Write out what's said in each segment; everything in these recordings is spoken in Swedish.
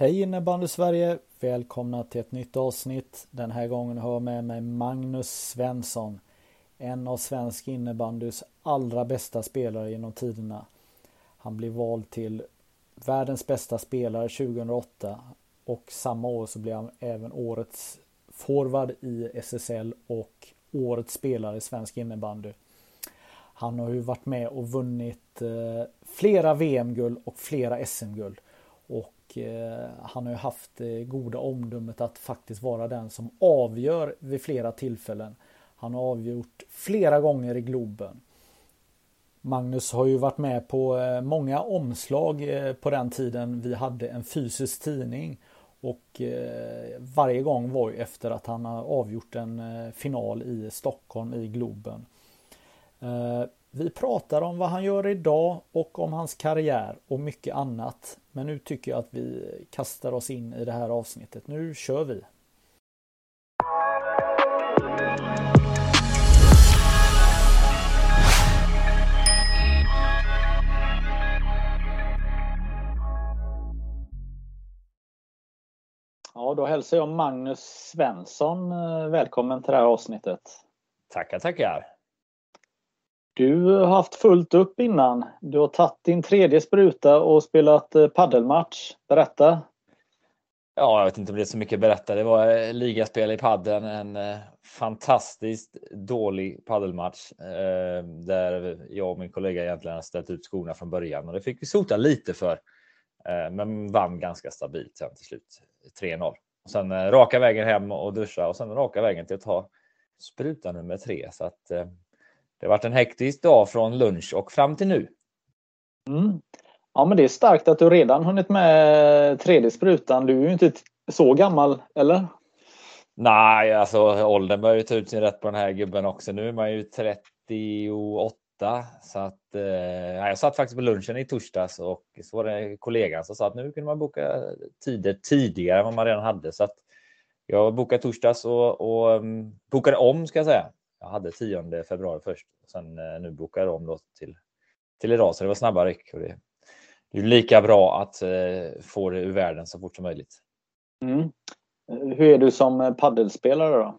Hej innebandy Sverige! Välkomna till ett nytt avsnitt. Den här gången har jag med mig Magnus Svensson. En av svensk innebandys allra bästa spelare genom tiderna. Han blev vald till världens bästa spelare 2008 och samma år så blev han även årets forward i SSL och årets spelare i svensk innebandy. Han har ju varit med och vunnit eh, flera VM-guld och flera SM-guld. Och Eh, han har ju haft det goda omdömet att faktiskt vara den som avgör vid flera tillfällen. Han har avgjort flera gånger i Globen. Magnus har ju varit med på eh, många omslag eh, på den tiden vi hade en fysisk tidning. Och varje gång var ju efter att han har avgjort en final i Stockholm i Globen. Vi pratar om vad han gör idag och om hans karriär och mycket annat. Men nu tycker jag att vi kastar oss in i det här avsnittet. Nu kör vi! Ja, då hälsar jag Magnus Svensson eh, välkommen till det här avsnittet. Tackar, tackar. Du har haft fullt upp innan. Du har tagit din tredje spruta och spelat eh, paddelmatch. Berätta! Ja, jag vet inte om det är så mycket att berätta. Det var eh, ligaspel i padden, en eh, fantastiskt dålig paddelmatch där jag och min kollega egentligen har ställt ut skorna från början och det fick vi sota lite för. Men vann ganska stabilt sen till slut. 3-0. Sen raka vägen hem och duscha och sen raka vägen till att ta spruta nummer tre. Så att det har varit en hektisk dag från lunch och fram till nu. Mm. Ja men det är starkt att du redan hunnit med tredje sprutan. Du är ju inte så gammal, eller? Nej, alltså åldern börjar ju ta ut sin rätt på den här gubben också. Nu är man ju 38 så att eh, jag satt faktiskt på lunchen i torsdags och så var det kollegan som sa att nu kunde man boka tider tidigare än vad man redan hade så att jag bokade torsdags och, och um, bokade om ska jag säga jag hade 10 februari först. Sen eh, nu bokar jag om då till, till idag, så det var snabba ryck. Och det, det är lika bra att eh, få det ur världen så fort som möjligt. Mm. Hur är du som paddelspelare då?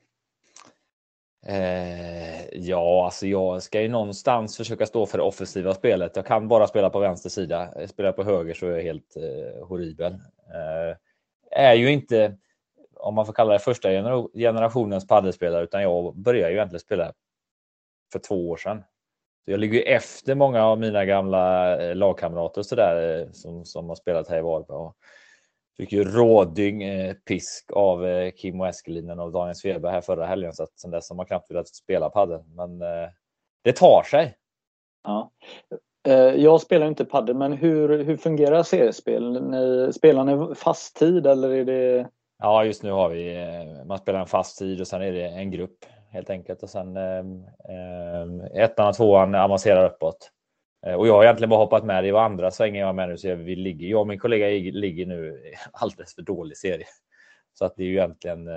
Eh, ja, alltså jag ska ju någonstans försöka stå för det offensiva spelet. Jag kan bara spela på vänster sida. Spelar jag på höger så är jag helt eh, horribel. Eh, är ju inte om man får kalla det första generationens paddelspelare, utan jag började ju egentligen spela för två år sedan. Så jag ligger efter många av mina gamla eh, lagkamrater så där, eh, som, som har spelat här i Varberg. och. Fick ju rådyng eh, pisk av eh, Kim och Eskelinen och Daniel Svedberg här förra helgen. Så att sen dess har man knappt velat spela padel. Men eh, det tar sig. Ja. Eh, jag spelar inte padel, men hur, hur fungerar seriespel? Ni, spelar ni fast tid eller är det Ja, just nu har vi, eh, man spelar en fast tid och sen är det en grupp helt enkelt och sen eh, eh ettan och tvåan avancerar uppåt. Eh, och jag har egentligen bara hoppat med. Det var andra svängen jag var med nu så vi ligger, jag och min kollega ligger nu alldeles för dålig serie. Så att det är ju egentligen,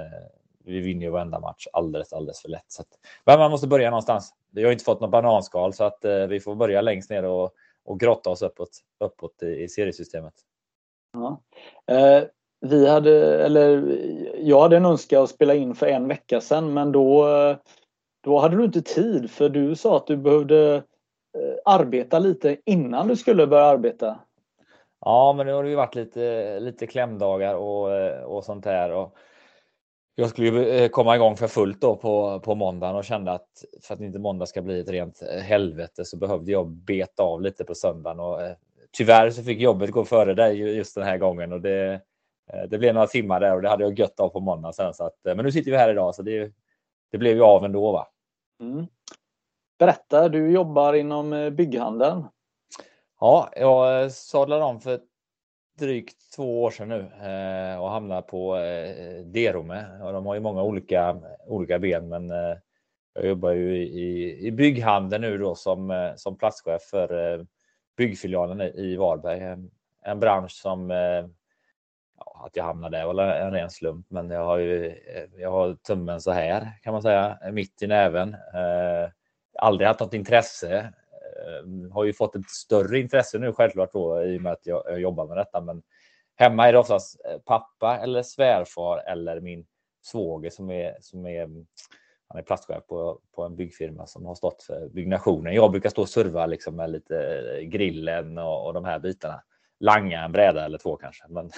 vi vinner ju varenda match alldeles, alldeles för lätt. Så att, men man måste börja någonstans. Vi har inte fått något bananskal så att vi får börja längst ner och, och grotta oss uppåt, uppåt i, i seriesystemet. Ja vi hade, eller jag hade en önskan att spela in för en vecka sedan men då, då hade du inte tid för du sa att du behövde eh, arbeta lite innan du skulle börja arbeta. Ja, men nu har det ju varit lite, lite klämdagar och, och sånt där. Och jag skulle ju eh, komma igång för fullt då på, på måndagen och kände att för att inte måndag ska bli ett rent eh, helvete så behövde jag beta av lite på söndagen. Och, tyvärr så fick jobbet gå före dig just den här gången och det, det blev några timmar där och det hade jag gött av på måndag sen. Så att, eh, men nu sitter vi här idag så det, det blev ju av ändå. Va? Mm. Berätta, du jobbar inom eh, bygghandeln. Ja, jag sadlade om för drygt två år sedan nu eh, och hamnade på eh, Derome. Och de har ju många olika, olika ben, men eh, jag jobbar ju i, i bygghandeln nu då som, eh, som platschef för eh, byggfilialen i Varberg. En, bransch som eh, ja, att jag hamnade där var en ren slump, men jag har ju eh, jag har tummen så här kan man säga, mitt i näven. Eh, aldrig haft något intresse. Eh, har ju fått ett större intresse nu självklart då i och med att jag, jag jobbar med detta. Men hemma är det oftast eh, pappa eller svärfar eller min svåger som är, som är han är platschef på, på en byggfirma som har stått för byggnationen. Jag brukar stå och serva liksom med lite eh, grillen och, och de här bitarna. Langa en bräda eller två kanske. Men,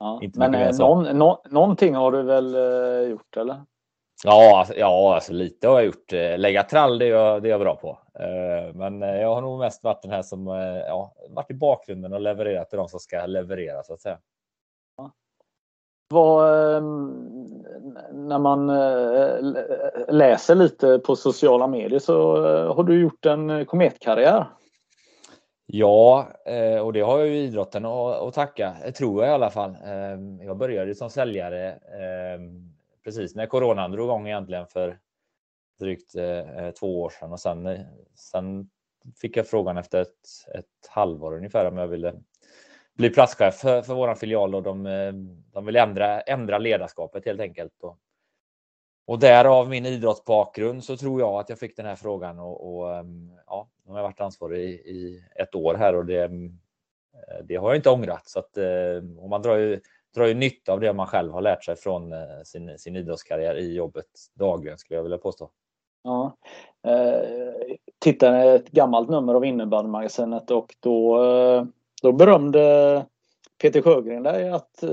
ja, men eh, någon, no, någonting har du väl eh, gjort eller? Ja, alltså, ja alltså lite har jag gjort. Eh, lägga trall det är jag, det är jag bra på. Men jag har nog mest varit den här som ja, varit i bakgrunden och levererat till de som ska leverera så att säga. Vad, ehm, när man läser lite på sociala medier så har du gjort en kometkarriär. Ja, eh, och det har jag ju idrotten att tacka, tror jag i alla fall. Ehm, jag började som säljare ehm, precis när coronan drog igång egentligen för drygt eh, eh, två år sedan och sen, sen fick jag frågan efter ett, ett halvår ungefär om jag ville bli platschef för, för våran filial och de, de vill ändra, ändra ledarskapet helt enkelt. Och och därav min idrottsbakgrund så tror jag att jag fick den här frågan och, och ehm, ja, nu har jag varit ansvarig i, i, ett år här och det, eh, det har jag inte ångrat. Så att, eh, och man drar ju, drar ju nytta av det man själv har lärt sig från eh, sin, sin idrottskarriär i jobbet dagligen skulle jag vilja påstå. Ja. Eh, tittade ett gammalt nummer av innebandymagasinet och då, då berömde Peter Sjögren dig att,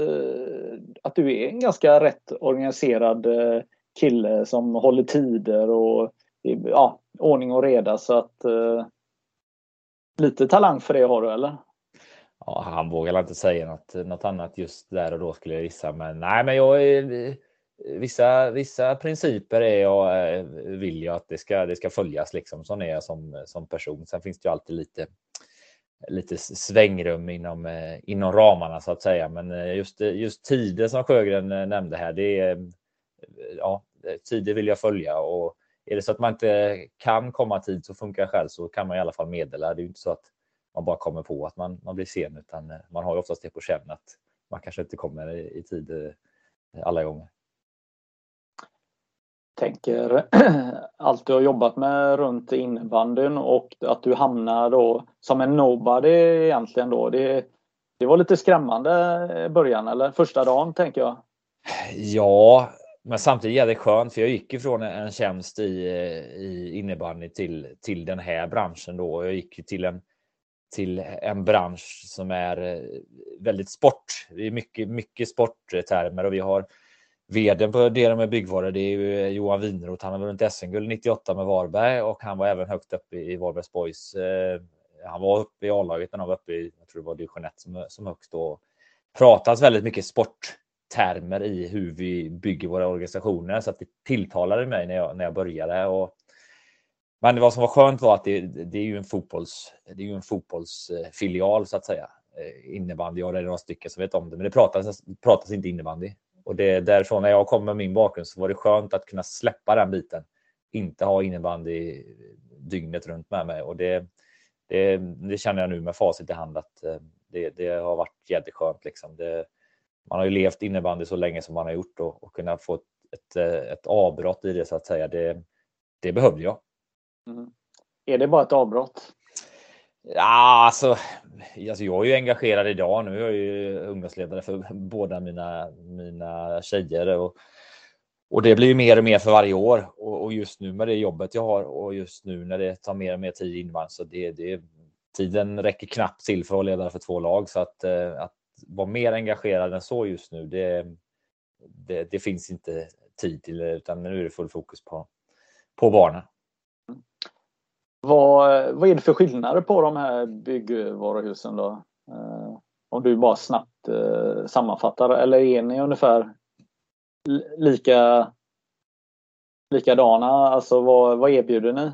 att du är en ganska rätt organiserad kille som håller tider och ja, ordning och reda så att eh, lite talang för det har du eller? Ja, han vågar inte säga något, något annat just där och då skulle jag gissa. Men nej, men jag är, vissa, vissa principer är jag, eh, vill jag att det ska, det ska följas liksom. Sån är jag som, som person. Sen finns det ju alltid lite, lite svängrum inom, eh, inom ramarna så att säga. Men eh, just, just tider som Sjögren nämnde här, det är ja, tider vill jag följa och är det så att man inte kan komma tid så funkar själv så kan man i alla fall meddela. Det är ju inte så att man bara kommer på att man, man blir sen utan eh, man har ju oftast det på känn att man kanske inte kommer i, i tid eh, alla gånger. Tänker allt du har jobbat med runt innebandyn och att du hamnar då som en nobody egentligen då. Det, det var lite skrämmande i början eller första dagen tänker jag. Ja, men samtidigt är det skönt för jag gick ifrån en tjänst i, i innebandy till, till den här branschen då. Jag gick till en, till en bransch som är eh, väldigt sport. Det är mycket, mycket sporttermer och vi har vdn på det med byggvaror. Det är ju eh, Johan Winroth. Han har vunnit SM-guld 98 med Varberg och han var även högt upp i, Varbergs Boys. Eh, han var uppe i A-laget när han var uppe i, jag tror det var division 1 som, som högst då. Pratas väldigt mycket sport termer i hur vi bygger våra organisationer så att det tilltalade mig när jag, när jag började. Och, men vad som var skönt var att det, det är ju en fotbolls, det är ju en fotbollsfilial så att säga. Eh, innebandy, jag det är några stycken som vet om det, men det pratas, pratas inte innebandy. Och det därifrån när jag kom med min bakgrund så var det skönt att kunna släppa den biten. Inte ha innebandy dygnet runt med mig och det, det, det känner jag nu med facit i hand att eh, det, det har varit jätteskönt liksom. Det, man har ju levt innebandy så länge som man har gjort och, och kunna få ett, ett, ett avbrott i det så att säga. Det, det behövde jag. Mm. Är det bara ett avbrott? Ja, alltså, alltså, jag är ju engagerad idag. Nu är jag ju ungdomsledare för båda mina, mina tjejer och, och det blir ju mer och mer för varje år. Och, och, just nu med det jobbet jag har och just nu när det tar mer och mer tid invann så det, det, tiden räcker knappt till för att vara ledare för två lag så att, eh, att vara mer engagerad än så just nu. Det, det, det, finns inte tid till det utan nu är det full fokus på, på barnen. Vad, vad är det för skillnader på de här byggvaruhusen då? Eh, om du bara snabbt eh, sammanfattar eller är ni ungefär lika likadana? Alltså vad, vad erbjuder ni?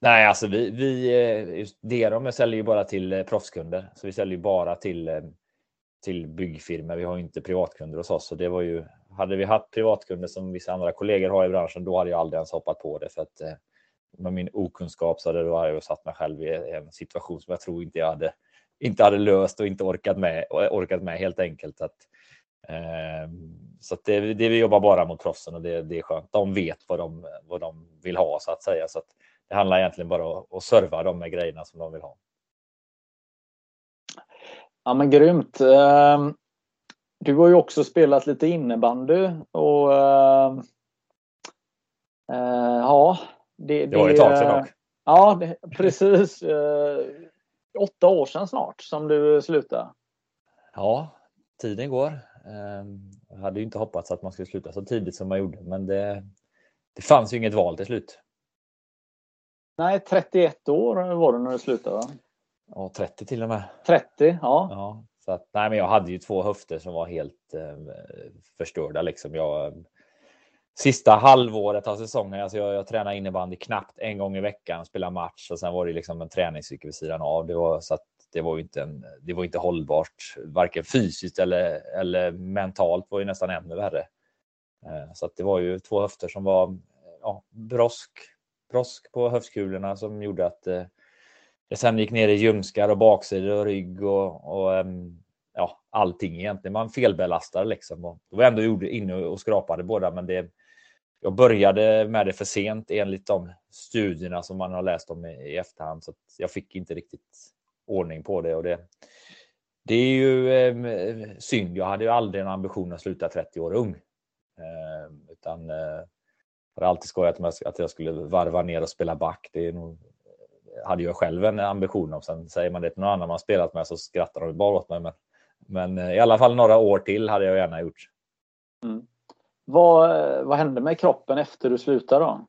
Nej, alltså vi, vi just det de säljer ju bara till proffskunder, så vi säljer ju bara till till byggfirmor. Vi har inte privatkunder hos oss, så det var ju. Hade vi haft privatkunder som vissa andra kollegor har i branschen, då hade jag aldrig ens hoppat på det för att eh, med min okunskap så hade jag satt mig själv i en situation som jag tror inte jag hade inte hade löst och inte orkat med eh, orkat med helt enkelt att eh, så att det, det vi jobbar bara mot proffsen och det, det är skönt. De vet vad de, vad de vill ha så att säga. Så att det handlar egentligen bara om att serva dem med grejerna som de vill ha. Ja men grymt. Ehm, du har ju också spelat lite innebandy och uh, uh, ja. Det, det var ett tag sedan dock. Ja, det, precis. Uh, åtta år sedan snart som du slutade. Ja, tiden går. Ehm, jag hade ju inte hoppats att man skulle sluta så tidigt som man gjorde, men det, det fanns ju inget val till slut. Nej, 31 år var du när du slutade va? Ja, 30 till och med. 30, ja. ja så att, nej, men jag hade ju två höfter som var helt eh, förstörda. Liksom. Jag, sista halvåret av säsongen, alltså jag, jag tränade innebandy knappt en gång i veckan, spelade match och sen var det liksom en träningscykel vid sidan av. Det var, så att det var inte, en, det var inte hållbart, varken fysiskt eller, eller mentalt var ju nästan ännu värre. Eh, så att det var ju två höfter som var ja, brosk, brosk på höftkulorna som gjorde att eh, det sen gick ner i ljumskar och baksidor och rygg och, och ehm, ja, allting egentligen. Man felbelastade liksom. Och det var ändå inne och skrapade båda, men det, jag började med det för sent enligt de studierna som man har läst om i, i efterhand, så jag fick inte riktigt ordning på det. Och det, det är ju eh, synd. Jag hade ju aldrig en ambition att sluta 30 år ung. Eh, utan eh, jag har alltid skojat med att jag skulle varva ner och spela back. Det är nog hade jag själv en ambition om. Sen säger man det till någon annan man spelat med så skrattar de bara åt mig. Men, men eh, i alla fall några år till hade jag gärna gjort. Mm. Vad, vad hände med kroppen efter du slutade då?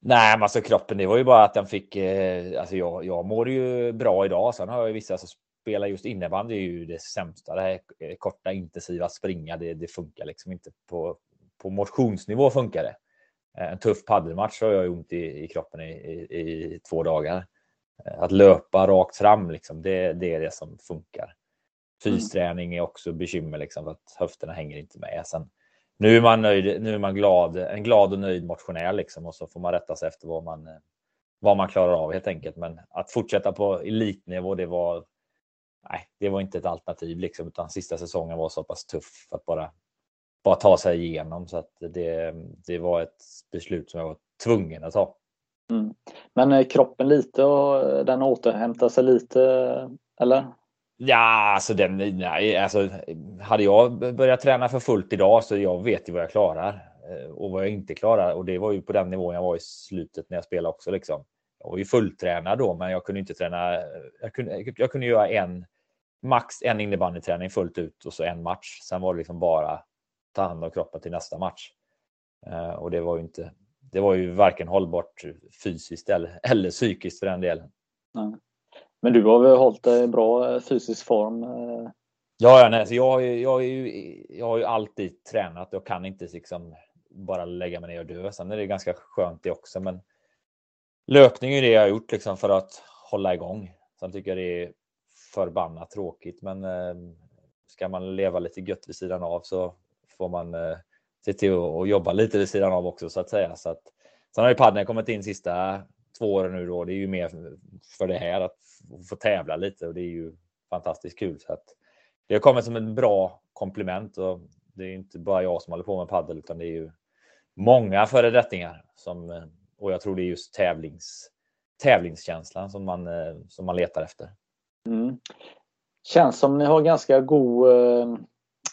Nej, men alltså kroppen, det var ju bara att den fick. Eh, alltså jag, jag mår ju bra idag. Sen har jag vissa som spelar just innebandy är ju det sämsta. Det här korta intensiva springa, det, det funkar liksom inte på på motionsnivå funkar det. Eh, en tuff paddelmatch har jag ont i, i kroppen i, i, i, två dagar. Eh, att löpa rakt fram, liksom, det, det är det som funkar. Fysträning är också bekymmer, liksom, för att höfterna hänger inte med. Sen, nu är man nöjd, nu är man glad, en glad och nöjd motionär liksom, och så får man rätta sig efter vad man, eh, vad man klarar av helt enkelt. Men att fortsätta på elitnivå, det var, nej, det var inte ett alternativ liksom, utan sista säsongen var så pass tuff att bara bara ta sig igenom. Så att det, det var ett beslut som jag var tvungen att ta. Mm. Men är kroppen lite och den återhämtar sig lite, eller? Ja, alltså, den, nej, alltså hade jag börjat träna för fullt idag så jag vet ju vad jag klarar eh, och vad jag inte klarar. Och det var ju på den nivån jag var i slutet när jag spelade också. Liksom. Jag var ju fulltränad då, men jag kunde inte träna. Jag kunde, jag kunde göra en max en innebandyträning fullt ut och så en match. Sen var det liksom bara ta hand om kroppen till nästa match. Eh, och det var ju inte. Det var ju varken hållbart fysiskt eller, eller psykiskt för den delen. Nej. Men du har väl hållit dig i bra eh, fysisk form? Eh? Ja, ja nej, så jag, jag, jag, jag har ju alltid tränat. Jag kan inte liksom bara lägga mig ner och dö. Sen är det ganska skönt det också. Men löpning är det jag har gjort liksom för att hålla igång. Sen tycker jag det är förbannat tråkigt. Men ska man leva lite gött vid sidan av så får man eh, se till att jobba lite vid sidan av också så att säga. Så att, sen har ju padden kommit in sista två åren nu då. Det är ju mer för det här att få tävla lite och det är ju fantastiskt kul. Så att det har kommit som ett bra komplement och det är inte bara jag som håller på med paddel utan det är ju många föredettingar som eh, och jag tror det är just tävlings tävlingskänslan som man eh, som man letar efter. Mm. Känns som ni har ganska god eh,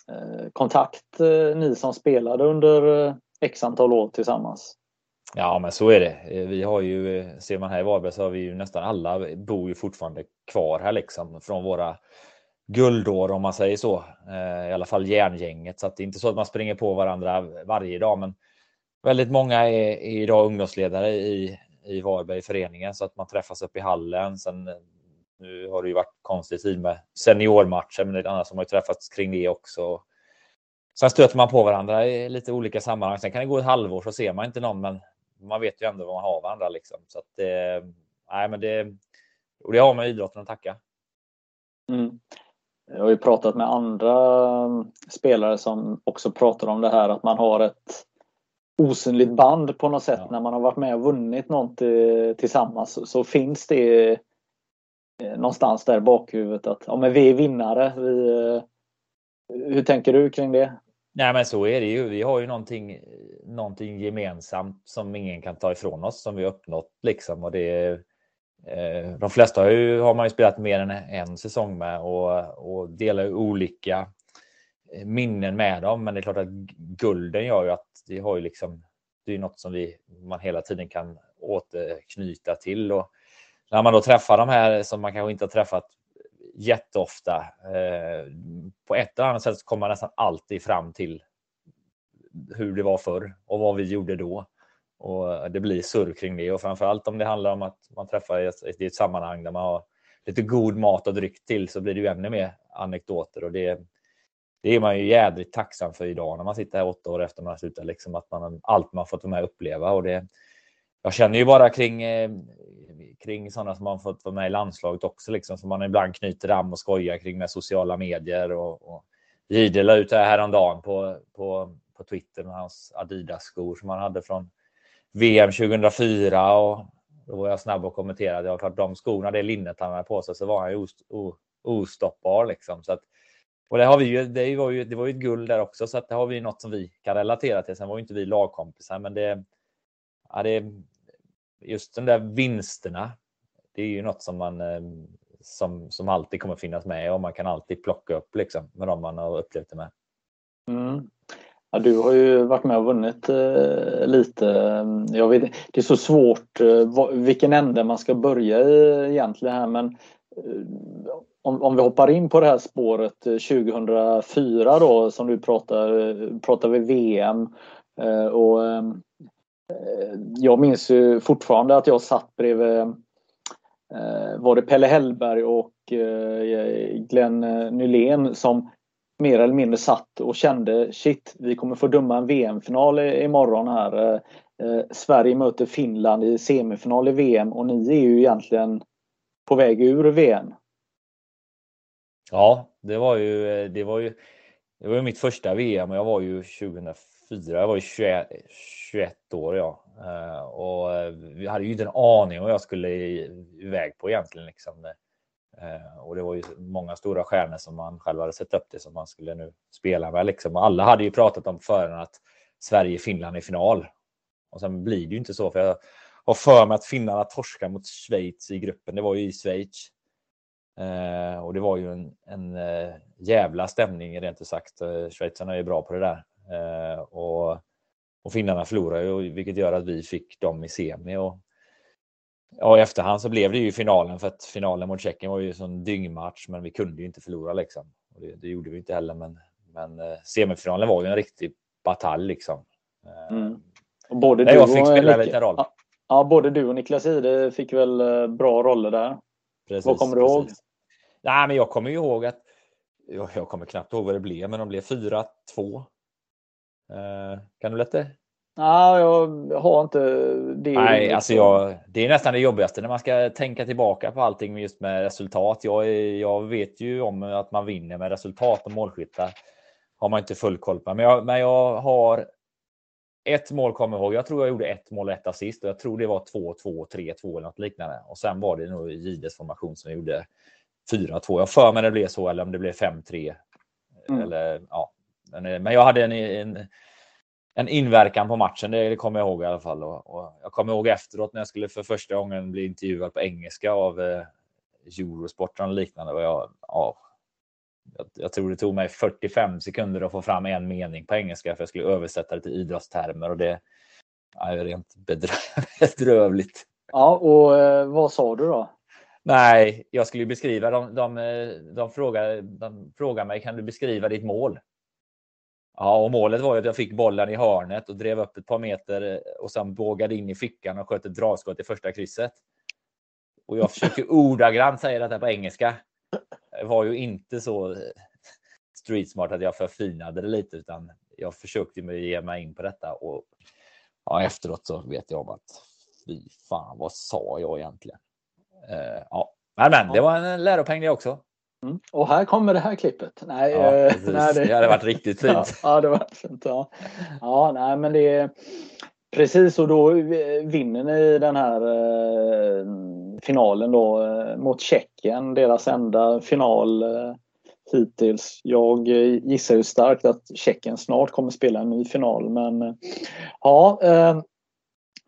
Eh, kontakt eh, ni som spelade under eh, x antal år tillsammans? Ja, men så är det. Vi har ju, ser man här i Varberg så har vi ju nästan alla bor ju fortfarande kvar här liksom från våra guldår om man säger så. I alla fall järngänget. Så att det är inte så att man springer på varandra varje dag, men väldigt många är, är idag ungdomsledare i, i Varberg i föreningen så att man träffas upp i hallen. Sen nu har det ju varit konstig tid med seniormatcher, men annars har man ju träffats kring det också. Sen stöter man på varandra i lite olika sammanhang. Sen kan det gå ett halvår så ser man inte någon, men man vet ju ändå vad man har varandra liksom. Så att det, nej, men det, och det har man idrotten att tacka. Mm. Jag har ju pratat med andra spelare som också pratar om det här att man har ett osynligt band på något sätt. Ja. När man har varit med och vunnit något tillsammans så, finns det eh, Eh, någonstans där i bakhuvudet att ja, men vi är vinnare. Vi, eh, hur tänker du kring det? Nej, men så är det ju. Vi har ju någonting, någonting gemensamt som ingen kan ta ifrån oss som vi har uppnått liksom och det Eh, de flesta har, ju, har man ju spelat mer än en säsong med och, och delar ju olika eh, minnen med dem. Men det är klart att gulden gör ju att det har ju liksom, det är något som vi, man hela tiden kan återknyta till. Och när man då träffar de här som man kanske inte har träffat jätteofta, eh, på ett eller annat sätt så kommer man nästan alltid fram till hur det var förr och vad vi gjorde då. Och det blir surr kring det och framförallt om det handlar om att man träffar i ett, i ett sammanhang där man har lite god mat och dryck till så blir det ju ännu mer anekdoter och det, det är man ju jädrigt tacksam för idag när man sitter här åtta år efter man har slutat. Liksom att man, allt man fått vara med och uppleva. Och det, jag känner ju bara kring, eh, kring sådana som man fått vara med i landslaget också, liksom, som man ibland knyter an och skojar kring med sociala medier. Och, och Jihde la ut det här häromdagen på, på, på Twitter med hans Adidas-skor som han hade från VM 2004 och då var jag snabb och kommenterade. Ja, klart de skorna, det linnet han hade på sig, så var han ju ostoppbar liksom. Så att, och det har vi ju. Det var ju. Det var ju ett guld där också, så att det har vi något som vi kan relatera till. Sen var ju inte vi lagkompisar, men det. Ja, det just de där vinsterna. Det är ju något som man eh, som, som alltid kommer finnas med och man kan alltid plocka upp liksom med de man har upplevt det med. Mm. Ja, du har ju varit med och vunnit eh, lite. Jag vet, det är så svårt eh, vilken ände man ska börja i egentligen här men eh, om, om vi hoppar in på det här spåret eh, 2004 då som du pratar, eh, pratar vi VM eh, och eh, Eh, jag minns ju fortfarande att jag satt bredvid eh, var det Pelle Hellberg och eh, Glenn Nylén som mer eller mindre satt och kände shit, vi kommer få döma en VM-final imorgon här. Sverige möter Finland i semifinal i VM och ni är ju egentligen på väg ur VM. Ja, det var ju, det var ju, det var ju mitt första VM och jag var ju 2004, jag var ju 21, 21 år ja. Eh, och eh, vi hade ju inte en aning om vad jag skulle iväg på egentligen. Liksom. Eh, och det var ju många stora stjärnor som man själv hade sett upp det som man skulle nu spela med. Liksom. Och alla hade ju pratat om förrän att Sverige-Finland i final. Och sen blir det ju inte så. För jag har för mig att finnarna torskar mot Schweiz i gruppen. Det var ju i Schweiz. Eh, och det var ju en, en eh, jävla stämning rent ut sagt. Schweizarna är ju bra på det där. Eh, och, och finnarna förlorade ju, vilket gör att vi fick dem i semi. Och Ja, i efterhand så blev det ju finalen för att finalen mot Tjeckien var ju en sån dyngmatch, men vi kunde ju inte förlora liksom. Det, det gjorde vi inte heller, men, men eh, semifinalen var ju en riktig batalj liksom. Eh, mm. Och både du jag fick spela en liten roll. Ja, både du och Niklas Ide fick väl bra roller där. Precis, vad kommer du precis. ihåg? Nej, men jag kommer ju ihåg att jag, jag kommer knappt ihåg vad det blev, men de blev 4-2. Eh, kan du berätta? Nej, jag har inte det. Nej, alltså jag, det är nästan det jobbigaste när man ska tänka tillbaka på allting just med resultat. Jag, jag vet ju om att man vinner med resultat och målskyttar. Har man inte full koll på. Men jag, men jag har ett mål kommer jag ihåg. Jag tror jag gjorde ett mål och ett assist och jag tror det var 2-2, 3-2 eller något liknande. Och sen var det nog Jides formation som jag gjorde 4-2. Jag för mig det blev så eller om det blev 5-3. Mm. Eller ja, men, men jag hade en, en en inverkan på matchen. Det, det kommer jag ihåg i alla fall. Och, och, jag kommer ihåg efteråt när jag skulle för första gången bli intervjuad på engelska av eh, Eurosport och liknande. Och jag, ja, jag, jag, tror det tog mig 45 sekunder att få fram en mening på engelska för jag skulle översätta det till idrottstermer och det är rent bedrövligt. Ja, och eh, vad sa du då? Nej, jag skulle beskriva. De, de, de, de, frågar, de frågar mig, kan du beskriva ditt mål? Ja, och målet var ju att jag fick bollen i hörnet och drev upp ett par meter eh, och sen bågade in i fickan och sköt ett dragskott i första krysset. Och jag försöker ordagrant säga detta på engelska. Det var ju inte så eh, street smart att jag förfinade det lite, utan jag försökte ge mig in på detta. Och ja, efteråt så vet jag om att fy fan, vad sa jag egentligen? Uh, ja, men, men det var en läropeng det också. Mm. Och här kommer det här klippet. Nej, Ja, eh, nej, det... hade varit riktigt Ja, fint. ja, det var fint. Ja. ja, nej, men det är precis och då vinner ni den här eh, finalen då eh, mot Tjeckien, deras enda final eh, hittills. Jag eh, gissar ju starkt att Tjeckien snart kommer spela en ny final, men eh, ja.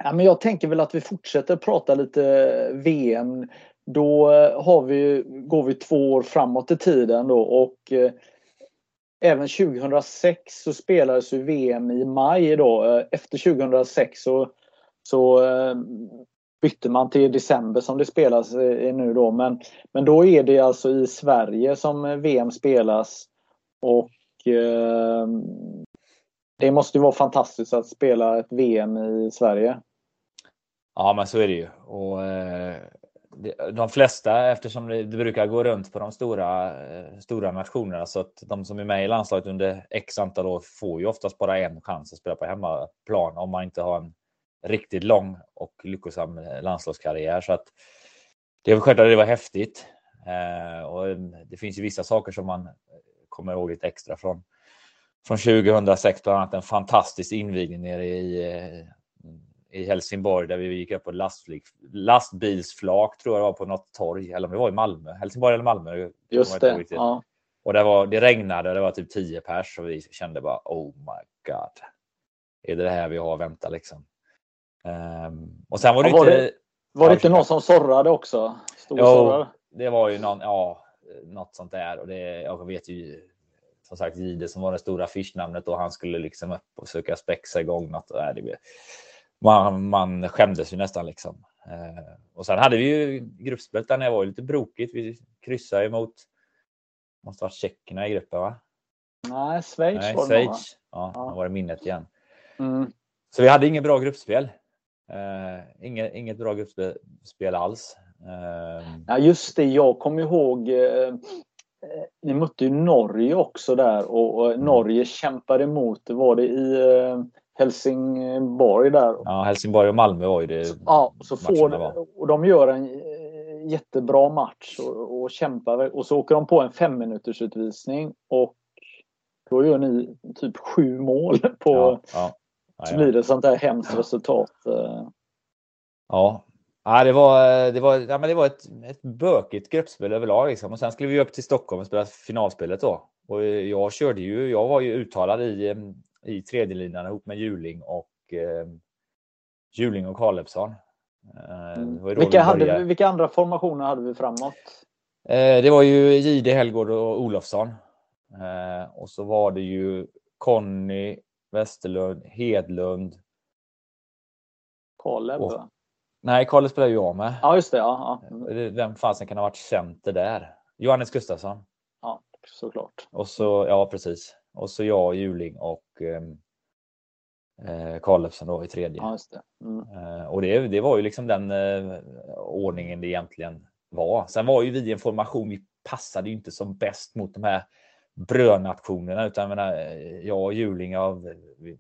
Ja, men jag tänker väl att vi fortsätter prata lite VM. Då eh, har vi, går vi två år framåt i tiden då och eh, Även 2006 så spelades ju VM i maj då. Eh, efter 2006 så, så eh, bytte man till december som det spelas eh, i nu då. Men, men då är det alltså i Sverige som VM spelas. Och eh, det måste ju vara fantastiskt att spela ett VM i Sverige. Ja, men så är det ju. Och, eh, de flesta, eftersom det, det brukar gå runt på de stora, eh, stora nationerna, så att de som är med i landslaget under x antal år får ju oftast bara en chans att spela på hemmaplan om man inte har en riktigt lång och lyckosam eh, landslagskarriär. Så att det är väl självklart att det var häftigt. Eh, och eh, det finns ju vissa saker som man kommer ihåg lite extra från från 2006, bland annat en fantastisk invigning nere i, i Helsingborg där vi gick upp på lastflyg, lastbilsflak tror jag det var på något torg, eller om det var i Malmö, Helsingborg eller Malmö. Just det. Ja. Och det, var, det regnade och det var typ 10 pers och vi kände bara oh my god. Är det det här vi har att vänta liksom? Ehm, och sen var det Ja, var inte... det- Var det inte någon som sorrade också? Jo, sorrade? det var ju någon, ja, något sånt där. Och det, jag vet ju som sagt Gide som var det stora affischnamnet och han skulle liksom upp och försöka spexa igång något. Och det, man, man skämdes ju nästan liksom. Eh, och sen hade vi ju gruppspelet där när det var lite brokigt. Vi kryssade emot, måste ha varit tjeckerna i gruppen va? Nej, Schweiz Nej, var det? Schweiz. Ja, nu var det minnet igen. Mm. Så vi hade inget bra gruppspel. Eh, inget, inget bra gruppspel spel alls. Eh, Ja just det, jag kommer ihåg eh, eh, Ni mötte ju Norge också där och, och Mm. Norge kämpade emot, var det i eh, Helsingborg där? ja, Helsingborg och Malmö var ju det. Ja, så får, var. och de gör en eh, jättebra match och, och kämpar och så åker de på en fem minuters utvisning och då gör ni typ sju mål på Ja, ja, ja, så blir det sånt där hemskt resultat. eh. Ja, ja det var, det var, ja, men det var ett, ett bökigt gruppspel överlag. Liksom. Och sen skulle vi upp till Stockholm och spela finalspelet då. Och jag körde ju, jag var ju uttalad i, eh, i tredje linan ihop med Juling och eh, Juling och Karlefsson. Eh, vi Vilka, hade, vilka andra formationer hade vi framåt? Eh, det var ju Jihde, Helgård och Olofsson. Eh, och så var det ju Conny, Westerlund, Hedlund. Kaleb? Och-? Nej, Karl spelade ju jag med. Ja, just det. Ja, ja. Mm. Det- Vem fasen kan ha varit center där? Johannes Gustafsson. ja såklart. Och så, ja precis. Och så jag, Juling och ehm, eh, då i tredje. Ja, det. Mm. Eh, och det, det var ju liksom den eh, ordningen det egentligen var. Sen var ju vi i en formation, vi passade ju inte som bäst mot de här brödnationerna utan jag, menar, eh, jag och Juling av vi,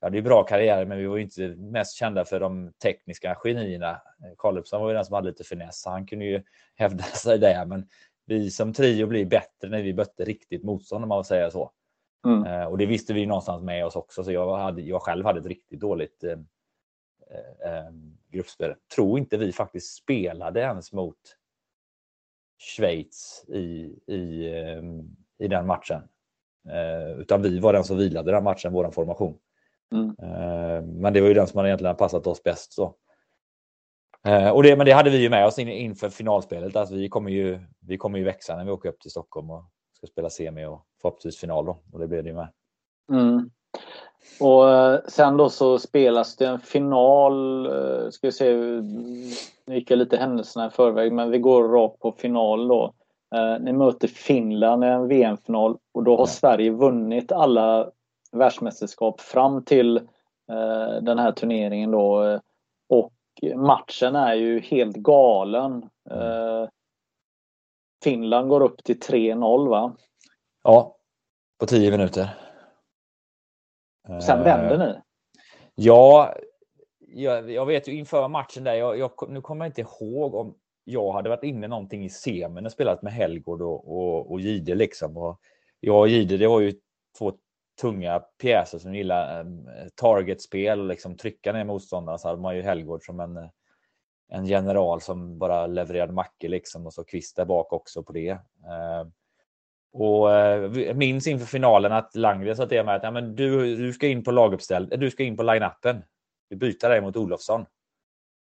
vi hade ju bra karriärer men vi var inte mest kända för de tekniska genierna. Karlefsen var ju den som hade lite finess så han kunde ju hävda sig där men vi som trio blir bättre när vi mötte riktigt motstånd om man säga så. Mm. Eh, och det visste vi någonstans med oss också, så jag, hade, jag själv hade ett riktigt dåligt eh, eh, eh, gruppspel. Tror inte vi faktiskt spelade ens mot Schweiz i, i, eh, i den matchen. Eh, utan vi var den som vilade den matchen, vår formation. Mm. Men det var ju den som hade egentligen passat oss bäst. Så. Och det, men det hade vi ju med oss in, inför finalspelet. Alltså vi, kommer ju, vi kommer ju växa när vi åker upp till Stockholm och ska spela semi och förhoppningsvis final. Då, och det blir det ju med. Mm. Och eh, sen då så spelas det en final. eh, Ska vi se, nu gick jag lite händelserna i förväg men vi går rakt på final då. Eh, Ni möter Finland i en VM-final och då har Ja. Sverige vunnit alla världsmästerskap fram till den här turneringen då. Och matchen är ju helt galen. Eh, Finland går upp till 3-0 va? Ja, på tio minuter. Sen Eh, vänder ni. Ja, jag, jag, vet ju inför matchen där, jag, jag, nu kommer jag inte ihåg om jag hade varit inne någonting i semin och spelat med Helgård och, och, och Gide liksom. Och jag och Gide, det var ju två tunga pjäser som gillar um, targetspel och liksom trycka ner motståndarna. Så hade man ju Helgård som en, en general som bara levererade mackor liksom och så Kvist där bak också på det. Eh, och eh, minns inför finalen att Langren sa till mig att ja, men du, du ska in på laguppställ, du ska in på line-upen. Vi byter dig mot Olofsson.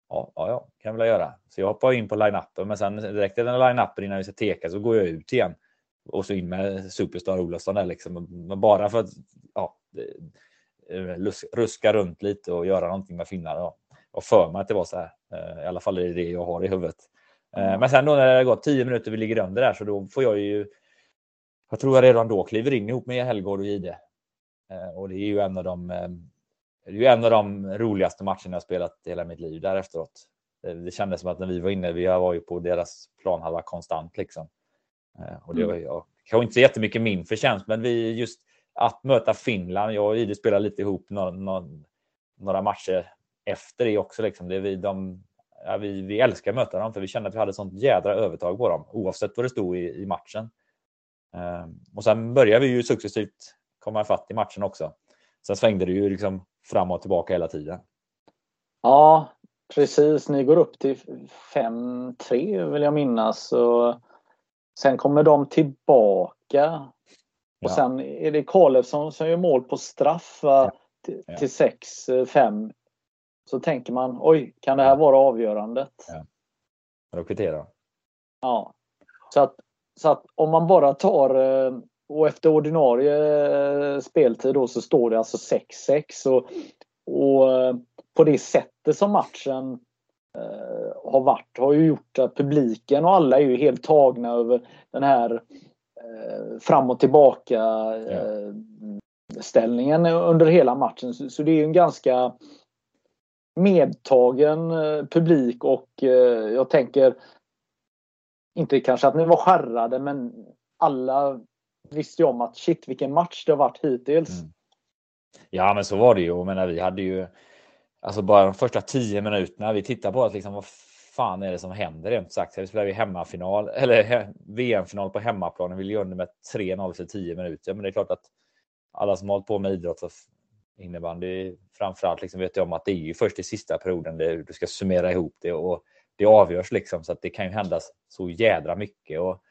Ja, ja, ja, kan väl göra. Så jag hoppar in på line-upen, men sen direkt efter line-upen innan vi ska teka så går jag ut igen. Och så in med Superstar Olofsson där liksom. Men bara för att ja, eh, ruska runt lite och göra någonting med finnarna. Och för mig att det var så här. Eh, I alla fall är det det jag har i huvudet. Eh, men sen då när det gått tio minuter vi ligger under där så då får jag ju. Jag tror jag redan då kliver in ihop med Helgård och Ide. Eh, och det är ju en av de det är ju en av de roligaste matcherna jag spelat i hela mitt liv där efteråt. Det kändes som att när vi var inne, vi var ju på deras planhalva konstant liksom. Och det var, jag kanske inte så jättemycket min förtjänst, men vi just att möta Finland. Jag och Ide spelade lite ihop några, några, några matcher efter det också. Liksom. Det vi, de, ja, vi, vi älskar att möta dem för vi kände att vi hade sånt jädra övertag på dem oavsett vad det stod i, i matchen. Um, och sen började vi ju successivt komma ifatt i matchen också. Sen svängde det ju liksom fram och tillbaka hela tiden. Ja, precis. Ni går upp till 5-3 vill jag minnas. Och sen kommer de tillbaka. Och ja. sen är det Karlsson som gör mål på straff ja. till 6-5. Så tänker man, oj, kan det här vara avgörandet? Ja. Då kvitterar Ja. Så att, så att om man bara tar eh, och efter ordinarie eh, speltid då så står det alltså 6-6. Och, och eh, på det sättet som matchen eh, har varit har ju gjort att publiken och alla är ju helt tagna över den här eh, fram och tillbaka eh, ställningen under hela matchen. Så, så, det är ju en ganska medtagen eh, publik och eh, jag tänker inte kanske att ni var skärrade men alla visste ju om att shit vilken match det har varit hittills. Mm. Ja men så var det ju. Jag menar, vi hade ju alltså bara de första tio minuterna. Vi tittar på att liksom, vad fan är det som händer rent sagt. Vi spelar ju hemmafinal eller VM-final på hemmaplan. Vi ligger under med 3-0 för 10 minuter. Men det är klart att alla som har hållit på med idrott innebandy framförallt liksom vet jag om att det är ju först i sista perioden det, du ska summera ihop det och det avgörs liksom så att det kan ju hända så jädra mycket. Och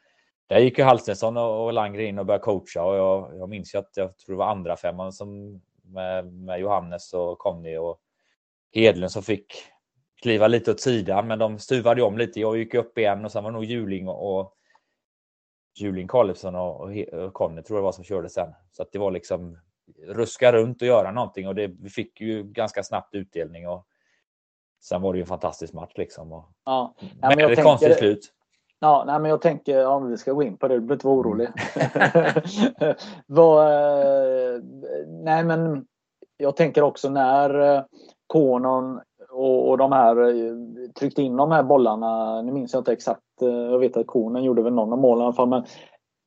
där gick ju Halstensson och Langer in och började coacha och jag, jag minns ju att jag tror det var andra femman som med, med Johannes och Conny och Hedlund som fick kliva lite åt sidan, men de stuvade om lite. Jag gick upp igen och sen var nog Juling och, Juling Karlsson och, och Conny tror jag var som körde sen. Så att det var liksom ruska runt och göra någonting och det, vi fick ju ganska snabbt utdelning och sen var det ju en fantastisk match liksom. Och, ja. Men, men ett konstigt slut. Ja, nej, men jag tänker om vi ska gå in på det, du behöver inte vara orolig. Vad, eh, nej, men jag tänker också när eh, Konon och, och de här eh, tryckte in de här bollarna. Nu minns jag inte exakt. Jag vet att Konen gjorde väl någon av målen i alla fall. Men,